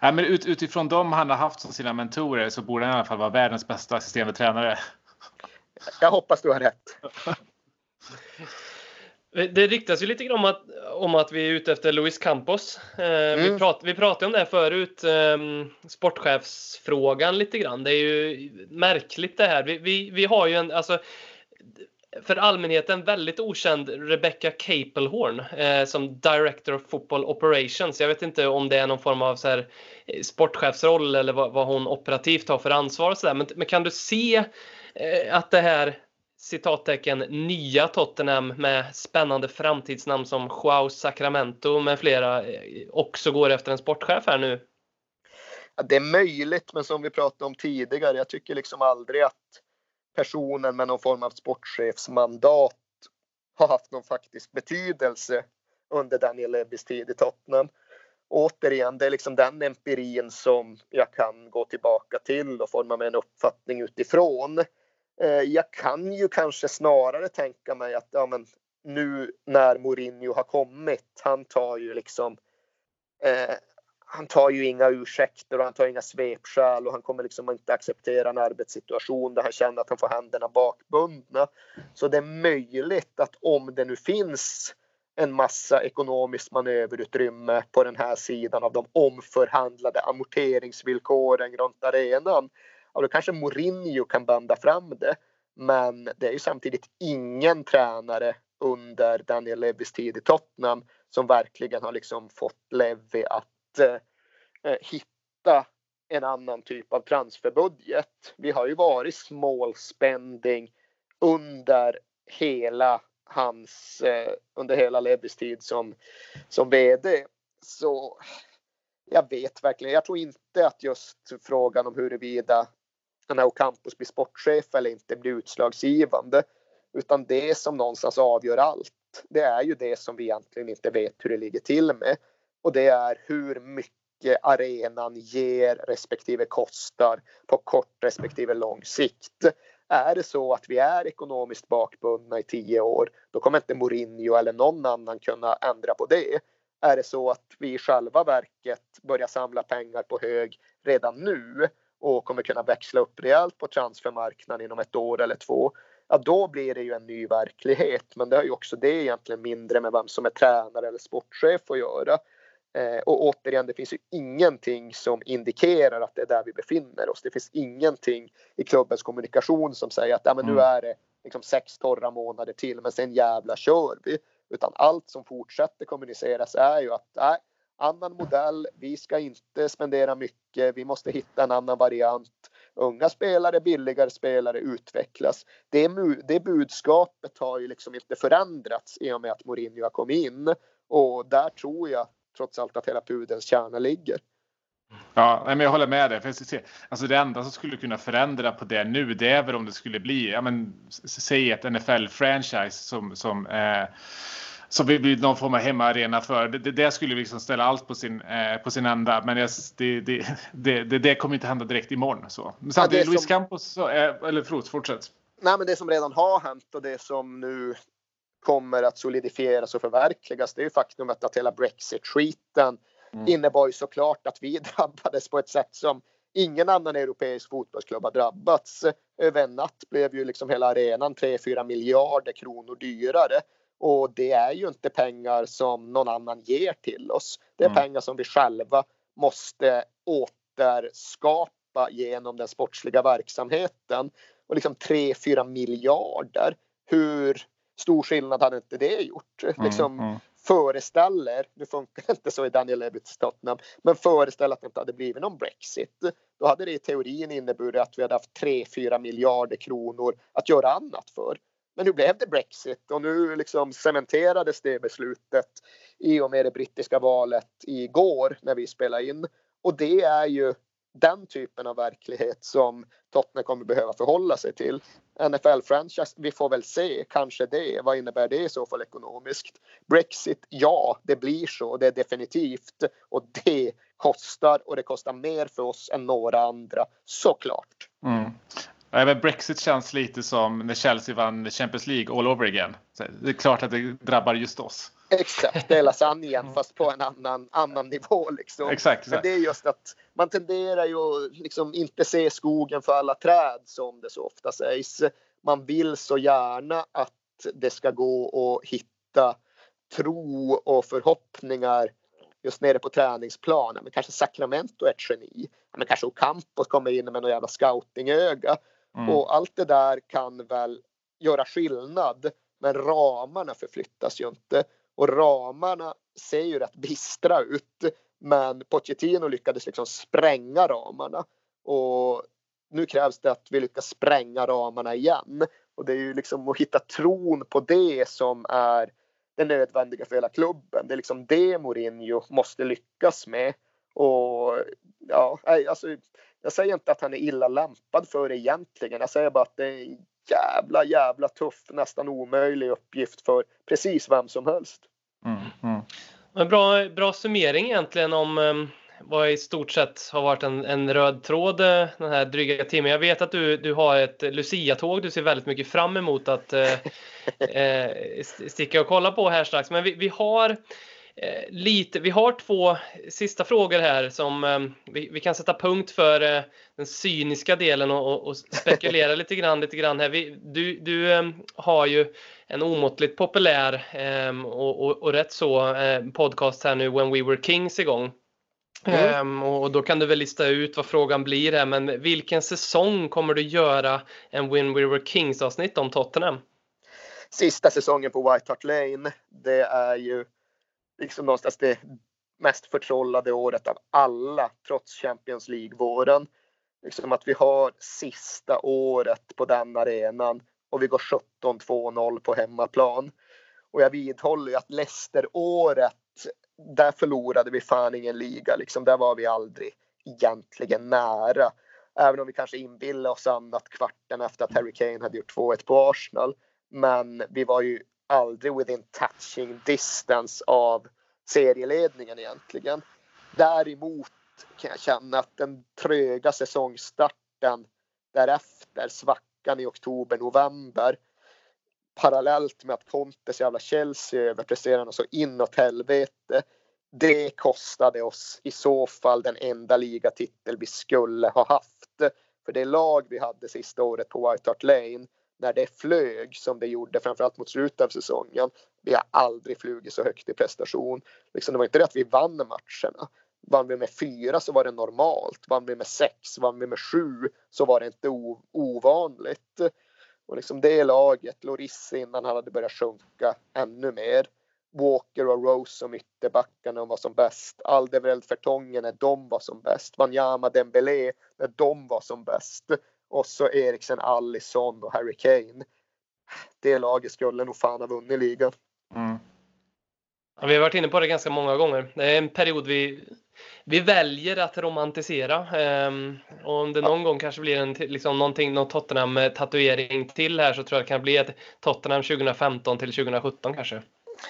Ja, men ut, utifrån dem han har haft som sina mentorer så borde han i alla fall vara världens bästa assisterande tränare. Jag hoppas du har rätt. Det riktas ju lite grann om att, om att vi är ute efter Luis Campos. Eh, mm. vi, prat, vi pratade om det förut, eh, sportchefsfrågan lite grann. Det är ju märkligt det här. Vi, vi, vi har ju en, alltså, för allmänheten väldigt okänd Rebecca Capelhorn eh, som Director of Football Operations. Jag vet inte om det är någon form av så här, eh, sportchefsroll eller vad, vad, hon operativt har för ansvar och så där. Men, men kan du se eh, att det här citattecken nya Tottenham med spännande framtidsnamn som Joao Sacramento med flera eh, också går efter en sportchef här nu? Ja, det är möjligt, men som vi pratade om tidigare, jag tycker liksom aldrig att personen med någon form av sportchefsmandat har haft någon faktisk betydelse under Daniel Lebbys tid i Tottenham. återigen, det är liksom den empirin som jag kan gå tillbaka till och forma mig en uppfattning utifrån. Eh, jag kan ju kanske snarare tänka mig att ja, men nu när Mourinho har kommit, han tar ju liksom eh, han tar ju inga ursäkter och han tar inga svepskäl och han kommer liksom inte acceptera en arbetssituation där han känner att han får händerna bakbundna. Så det är möjligt att om det nu finns en massa ekonomiskt manöverutrymme på den här sidan av de omförhandlade amorteringsvillkoren runt arenan. Ja, då kanske Mourinho kan banda fram det. Men det är ju samtidigt ingen tränare under Daniel Levis tid i Tottenham som verkligen har liksom fått Levi att Eh, eh, hitta en annan typ av transferbudget. Vi har ju varit small spending under hela hans, eh, under hela Levis tid som, som VD. Så jag vet verkligen, jag tror inte att just frågan om huruvida den här Ocampos blir sportchef eller inte blir utslagsgivande. Utan det som någonstans avgör allt, det är ju det som vi egentligen inte vet hur det ligger till med. Och det är hur mycket arenan ger respektive kostar på kort respektive lång sikt. Är det så att vi är ekonomiskt bakbundna i tio år, då kommer inte Mourinho eller någon annan kunna ändra på det. Är det så att vi i själva verket börjar samla pengar på hög redan nu och kommer kunna växla upp rejält på transfermarknaden inom ett år eller två, ja då blir det ju en ny verklighet. Men det har ju också det egentligen mindre med vem som är tränare eller sportchef att göra. Eh, och återigen, det finns ju ingenting som indikerar att det är där vi befinner oss. Det finns ingenting i klubbens kommunikation som säger att ja, men nu mm. är det liksom sex torra månader till, men sen jävla kör vi. Utan allt som fortsätter kommuniceras är ju att nej, annan modell, vi ska inte spendera mycket, vi måste hitta en annan variant. Unga spelare, billigare spelare utvecklas. Det, det budskapet har ju liksom inte förändrats i och med att Mourinho har kommit in. Och där tror jag trots allt att hela pudens kärna ligger. Ja, men jag håller med dig. För alltså det enda som skulle kunna förändra på det nu, det är väl om det skulle bli, ja men säg ett NFL-franchise som, som eh, som vi blir någon form av hemmaarena för. Det, det, skulle liksom ställa allt på sin, eh, på sin ända. Men det, det, det, det, kommer inte hända direkt imorgon. Så. Men samtidigt, ja, Luis som... Campos, så, eh, eller förlåt, fortsätt. Nej, men det som redan har hänt och det som nu kommer att solidifieras och förverkligas det är ju faktumet att hela Brexit-skiten mm. innebar ju såklart att vi <laughs> drabbades på ett sätt som ingen annan europeisk fotbollsklubb har drabbats. Över en natt blev ju liksom hela arenan 3-4 miljarder kronor dyrare. Och det är ju inte pengar som någon annan ger till oss. Det är mm. pengar som vi själva måste återskapa genom den sportsliga verksamheten. Och liksom 3-4 miljarder. Hur stor skillnad hade inte det gjort? Mm, liksom mm. föreställer, nu funkar det inte så i Daniel Levitts Tottenham, men föreställ att det inte hade blivit någon Brexit. Då hade det i teorin inneburit att vi hade haft 3-4 miljarder kronor att göra annat för. Men nu blev det Brexit och nu liksom cementerades det beslutet i och med det brittiska valet igår när vi spelade in. Och det är ju den typen av verklighet som Tottenham kommer behöva förhålla sig till. NFL-franchise, vi får väl se, kanske det. Vad innebär det i så fall ekonomiskt? Brexit, ja, det blir så, det är definitivt. Och det kostar och det kostar mer för oss än några andra, såklart. Mm. Även Brexit känns lite som när Chelsea vann Champions League all over again. Så det är klart att det drabbar just oss. Exakt, det är lasagnen fast på en annan, annan nivå. Liksom. Exakt, Men det är just att man tenderar ju att liksom inte se skogen för alla träd som det så ofta sägs. Man vill så gärna att det ska gå att hitta tro och förhoppningar just nere på träningsplanen. Men kanske Sacramento är ett geni. Men kanske Ocampos kommer in med någon jävla scoutingöga. Mm. Och allt det där kan väl göra skillnad. Men ramarna förflyttas ju inte. Och ramarna ser ju rätt bistra ut. Men Pochettino lyckades liksom spränga ramarna. Och nu krävs det att vi lyckas spränga ramarna igen. Och det är ju liksom att hitta tron på det som är det nödvändiga för hela klubben. Det är liksom det Mourinho måste lyckas med. Och ja, alltså, jag säger inte att han är illa lämpad för det egentligen. Jag säger bara att det är jävla, jävla tuff, nästan omöjlig uppgift för precis vem som helst. Mm, mm. En bra, bra summering egentligen om um, vad i stort sett har varit en, en röd tråd eh, den här dryga timmen. Jag vet att du, du har ett Lucia-tåg du ser väldigt mycket fram emot att eh, <laughs> eh, sticka och kolla på här strax. Men vi, vi har lite, vi har två sista frågor här som eh, vi, vi, kan sätta punkt för eh, den cyniska delen och, och spekulera <laughs> lite grann, lite grann här. Vi, du du har ju en omåttligt populär och, och, och, rätt så podcast här nu, When We Were Kings igång. Mm. och då kan du väl lista ut vad frågan blir här, men vilken säsong kommer du göra en When We Were Kings avsnitt om Tottenham? Sista säsongen på White Hart Lane. Det är ju liksom någonstans det mest förtrollade året av alla trots Champions League-våren. Liksom att vi har sista året på den arenan och vi går 17-2-0 på hemmaplan. Och jag vidhåller ju att Leicester-året, där förlorade vi fan ingen liga. Liksom, där var vi aldrig egentligen nära. Även om vi kanske inbillade oss annat kvarten efter att Harry Kane hade gjort 2-1 på Arsenal. Men vi var ju aldrig within touching distance av serieledningen egentligen. Däremot kan jag känna att den tröga säsongstarten därefter, svackan i oktober, november parallellt med att Pontes jävla Chelsea överpresterade så inåt helvete. Det kostade oss i så fall den enda ligatitel vi skulle ha haft. För det lag vi hade sista året på White Hart Lane när det flög som det gjorde framförallt mot slutet av säsongen. Vi har aldrig flugit så högt i prestation. Liksom, det var inte det att vi vann matcherna. Vann vi med fyra så var det normalt. Vann vi med sex, vann vi med sju så var det inte ovanligt. Och liksom det laget, Loris innan han hade börjat sjunka ännu mer. Walker och Rose som ytterbackarna var som bäst. Aldevereld Fertongen när de var som bäst. Wanyama Dembélé när de var som bäst. Och så Eriksen, Allison och Harry Kane. Det laget skulle nog fan ha vunnit ligan. Mm. Ja, vi har varit inne på det ganska många gånger. Det är en period vi, vi väljer att romantisera. Um, och om det någon ja. gång kanske blir en, liksom någonting, någon Tottenham-tatuering till här så tror jag det kan bli ett Tottenham 2015 till 2017 kanske.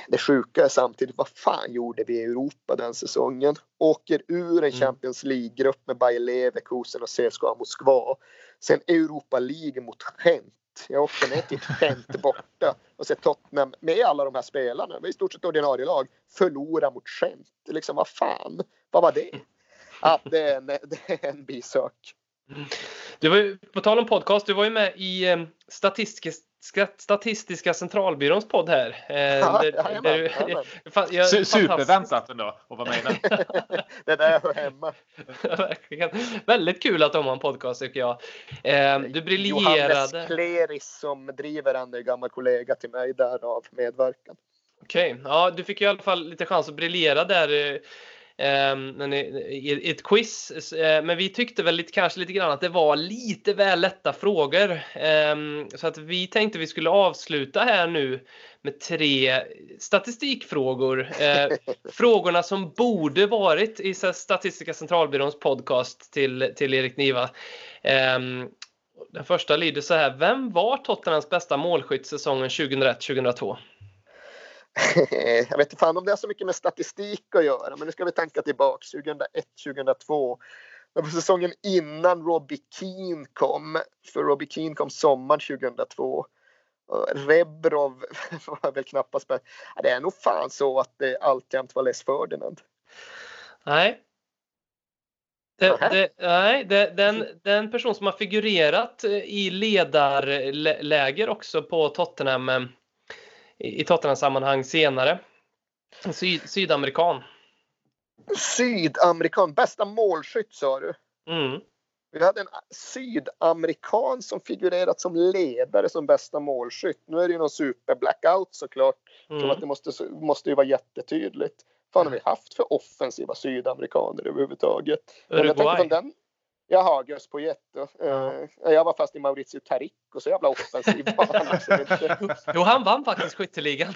Det sjuka är samtidigt, vad fan gjorde vi i Europa den säsongen? Åker ur en mm. Champions League-grupp med Bayer Leverkusen och CSKA Moskva. Sen Europa League mot Gent. Jag åkte ner till Gent borta och sett Tottenham med alla de här spelarna, vi i stort sett ordinarie lag, förlora mot Gent. Liksom vad fan, vad var det? Ja, det är en, det är en bisök. Du var ju, på tal om podcast, du var ju med i eh, Statistiska, Statistiska centralbyråns podd här. Eh, ja, där, där, Superväntat ändå att vara med i den. <laughs> det där hör hemma. <laughs> Verkligen. Väldigt kul att de har en podcast tycker jag. Eh, du briljerade. Johannes Kleris som driver den är gammal kollega till mig därav medverkan. Okej, okay. ja du fick ju i alla fall lite chans att briljera där Ehm, i ett quiz. Eh, men vi tyckte väl lite, kanske lite grann att det var lite väl lätta frågor. Ehm, så att vi tänkte vi skulle avsluta här nu med tre statistikfrågor. Eh, <laughs> frågorna som borde varit i Statistiska centralbyråns podcast till, till Erik Niva. Ehm, den första lyder så här. Vem var Tottenhams bästa målskytt säsongen 2001-2002? <laughs> jag vet inte fan om det har så mycket med statistik att göra, men nu ska vi tänka tillbaka 2001, 2002. Det var säsongen innan Robbie Keane kom, för Robbie Keane kom sommaren 2002. Rebrov <laughs> var väl knappast med. Det är nog fan så att det alltjämt var Les Ferdinand. Nej. Det, det, nej, det, den, den person som har figurerat i ledarläger också på Tottenham i Tottenham-sammanhang senare. Syd, sydamerikan. Sydamerikan, bästa målskytt sa du? Mm. Vi hade en sydamerikan som figurerat som ledare som bästa målskytt. Nu är det ju någon superblackout såklart. Mm. Så att det måste, måste ju vara jättetydligt. Vad har vi haft för offensiva sydamerikaner överhuvudtaget? Uruguay. Den, Jaha, Gus Poyetto. Uh, jag var fast i Maurizio Taricco, så jävla offensiv. <laughs> Jo, han vann faktiskt skytteligan.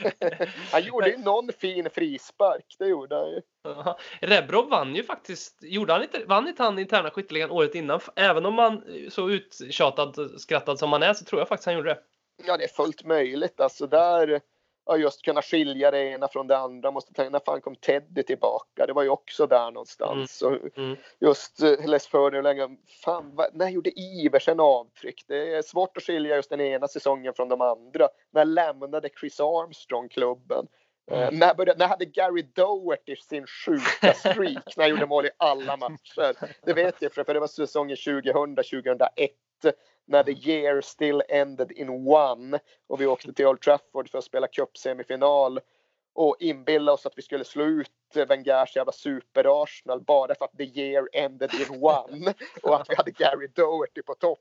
<laughs> han gjorde ju någon fin frispark, det gjorde han ju. Ja. Rebrov vann ju faktiskt, gjorde han inte, vann inte han interna skytteligan året innan? Även om man så uttjatad, skrattad som man är så tror jag faktiskt han gjorde det. Ja, det är fullt möjligt. Alltså där ja, just kunna skilja det ena från det andra. Måste tänka, när fan kom Teddy tillbaka? Det var ju också där någonstans. Mm. Och mm. Just eh, Les Furner länge, fan, vad, när gjorde Iversen avtryck? Det är svårt att skilja just den ena säsongen från de andra. När lämnade Chris Armstrong klubben? Eh, mm. Uh, när, började, när hade Gary Doherty sin sjuka <laughs> streak när han gjorde mål i alla matcher? Det vet jag för, för det var säsongen 2000-2001 när the year still ended in one och vi åkte till Old Trafford för att spela cupsemifinal och inbilla oss att vi skulle slå ut Wengers jävla super-Arsenal bara för att the year ended in one och att vi hade Gary Doherty på topp.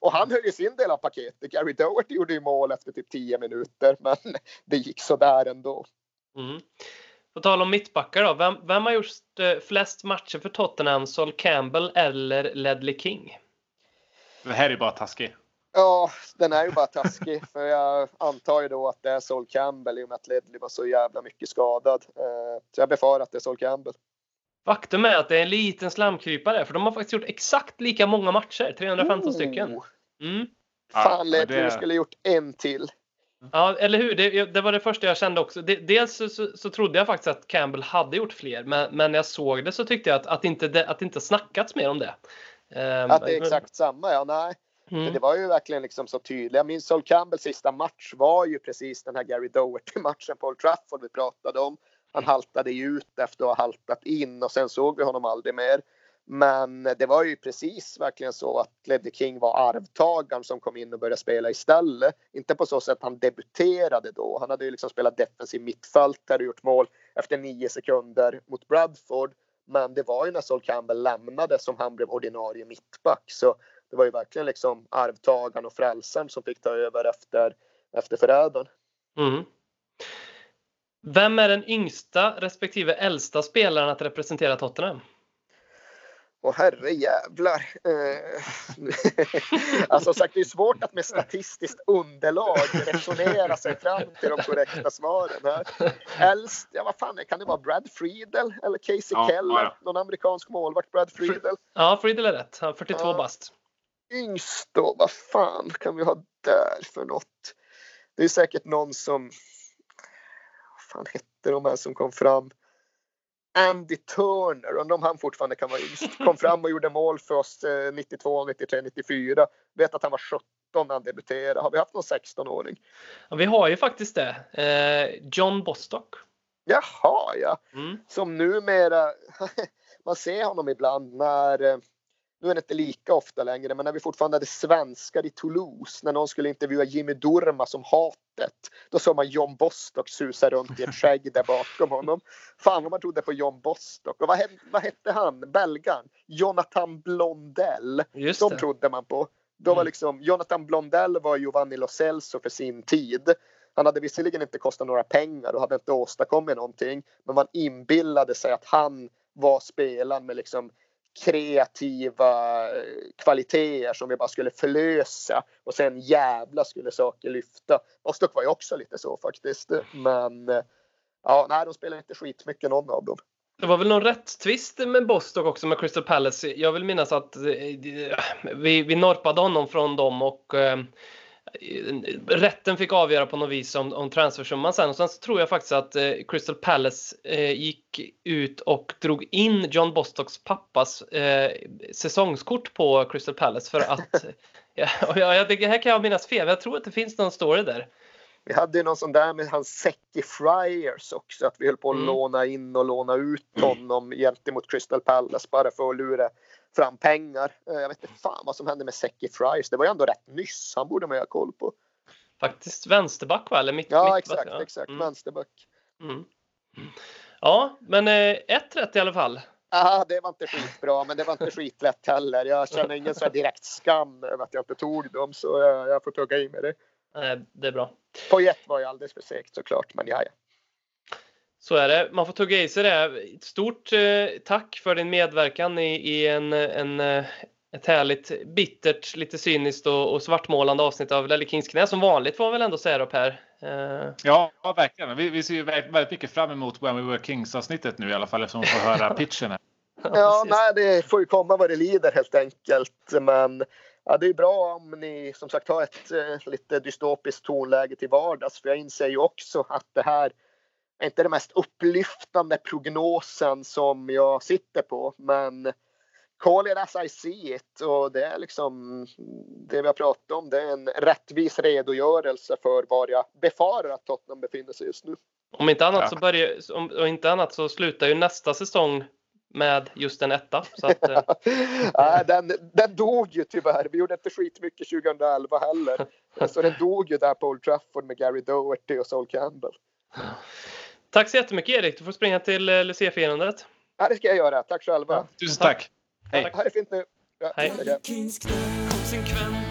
Och han höll ju sin del av paketet. Gary Doherty gjorde ju mål efter typ 10 minuter men det gick sådär ändå. Mm. På tal om mittbackar då, vem, vem har gjort eh, flest matcher för Tottenham? Sol Campbell eller Ledley King? Det här är bara taskig. Ja, den är ju bara taskig. <laughs> för jag antar ju då att det är Sol Campbell i och med att Ledley var så jävla mycket skadad. Eh, så jag befarar att det är Sol Campbell. Faktum är att det är en liten slamkrypare, för de har faktiskt gjort exakt lika många matcher. 315 oh. stycken. Mm. Fan, Ledley det... skulle gjort en till. Ja, eller hur? Det, det, var det första jag kände också. dels så, så, så, trodde jag faktiskt att Campbell hade gjort fler, men, men när jag såg det så tyckte jag att, att, inte, att det inte snackats mer om det. Um, att det är exakt samma, ja nej. Mm. Det var ju verkligen liksom så tydligt. Jag minns Sol Campbells sista match var ju precis den här Gary Doherty-matchen på Old Trafford vi pratade om. Han haltade ju ut efter att ha haltat in och sen såg vi honom aldrig mer. Men det var ju precis verkligen så att Ledley King var arvtagaren som kom in och började spela istället. Inte på så sätt han debuterade då. Han hade ju liksom spelat defensiv mittfältare och gjort mål efter nio sekunder mot Bradford. Men det var ju när Sol Campbell lämnade som han blev ordinarie mittback. Så det var ju verkligen liksom arvtagaren och frälsaren som fick ta över efter, efter förrädaren. Mm. Vem är den yngsta respektive äldsta spelaren att representera Tottenham? Och herre jävlar. Eh, <laughs> alltså sagt, det är svårt att med statistiskt underlag resonera sig fram till de korrekta svaren här. Äldst, ja vad fan kan det vara? Brad Friedel eller Casey ja, Keller? Ja. Någon amerikansk målvakt? Brad Friedel? Ja, Friedel är rätt. Han 42 ja. bast. Yngst då? Vad fan kan vi ha där för något? Det är säkert någon som... Vad fan hette de här som kom fram? Andy Turner, undrar om han fortfarande kan vara yngst, kom fram och gjorde mål för oss 92, 93, 94. Vet att han var 17 när han debuterade. Har vi haft någon 16-åring? Ja, vi har ju faktiskt det. Eh, John Bostock. Jaha, ja. Mm. Som numera, <laughs> man ser honom ibland när eh, nu är det inte lika ofta längre, men när vi fortfarande hade svenskar i Toulouse, när någon skulle intervjua Jimmy Durma som hatet, då såg man John Bostock susa runt i ett skägg där bakom honom. Fan vad man trodde på John Bostock. Och vad, vad hette han, belgaren? Jonathan Blondell. Just De trodde man på. Då var mm. liksom, Jonathan Blondell var Giovanni Lo Celso för sin tid. Han hade visserligen inte kostat några pengar och hade inte åstadkommit någonting, men man inbillade sig att han var spelaren med liksom kreativa eh, kvaliteter som vi bara skulle förlösa och sen jävla skulle saker lyfta. Bostock var ju också lite så faktiskt. Men eh, ja, nej, de spelar inte skitmycket någon av dem. Det var väl någon rättstvist med Bostock också med Crystal Palace. Jag vill minnas att eh, vi, vi norpade honom från dem och rätten fick avgöra på något vis om, om transfersumman sen. Och sen så tror jag faktiskt att eh, Crystal Palace eh, gick ut och drog in John Bostocks pappas eh, säsongskort på Crystal Palace för att <laughs> ja, jag, det här kan jag minnas fel. Jag tror att det finns någon story där. Vi hade ju någon sån där med hans Secchi Friars också, att vi höll på att mm. låna in och låna ut honom gentemot Crystal Palace bara för att lura fram pengar. Eh, jag vet inte fan vad som hände med Secchi Fries. Det var ju ändå rätt nyss. Han borde man ju ha koll på. Faktiskt vänsterback va? Eller mitt, ja, mittback, exakt, ja. exakt. Mm. Vänsterback. Mm. Ja, men eh, ett rätt i alla fall. Ja, det var inte skitbra, men det var inte skitlätt heller. Jag känner ingen så direkt skam över att jag inte tog dem, så jag, jag får tugga i med det. Nej, det är bra. Pojet var ju alldeles för segt såklart, men ja, ja. Så är det. Man får tugga i sig det. Stort eh, tack för din medverkan i, i en, en, eh, ett härligt bittert, lite cyniskt och, och svartmålande avsnitt av Lelle Kings knä. Som vanligt får man väl ändå säga då Per. Eh. Ja, verkligen. Vi, vi ser ju väldigt mycket fram emot When We Were Kings avsnittet nu i alla fall eftersom vi får höra <laughs> pitchen. Här. Ja, nej, det får ju komma vad det lider helt enkelt. Men ja, det är bra om ni som sagt har ett eh, lite dystopiskt tonläge till vardags. För jag inser ju också att det här är inte den mest upplyftande prognosen som jag sitter på. Men call it as I see it. Och det är liksom det vi har pratat om. Det är en rättvis redogörelse för var jag befarar att Tottenham befinner sig just nu. Om inte annat, så, börjar, om inte annat så slutar ju nästa säsong med just en etta. Så att, eh. <laughs> Nej, den, den dog ju tyvärr. Vi gjorde inte skitmycket 2011 heller. <laughs> Så den dog ju där på Old Trafford med Gary Doherty och Sol Campbell. Tack så jättemycket Erik. Du får springa till eh, Lucia-firandet. Ja, det ska jag göra. Tack själva. Ja, tusen tack. Hej. Ha det fint nu. Ja, Hej. Konsekvent,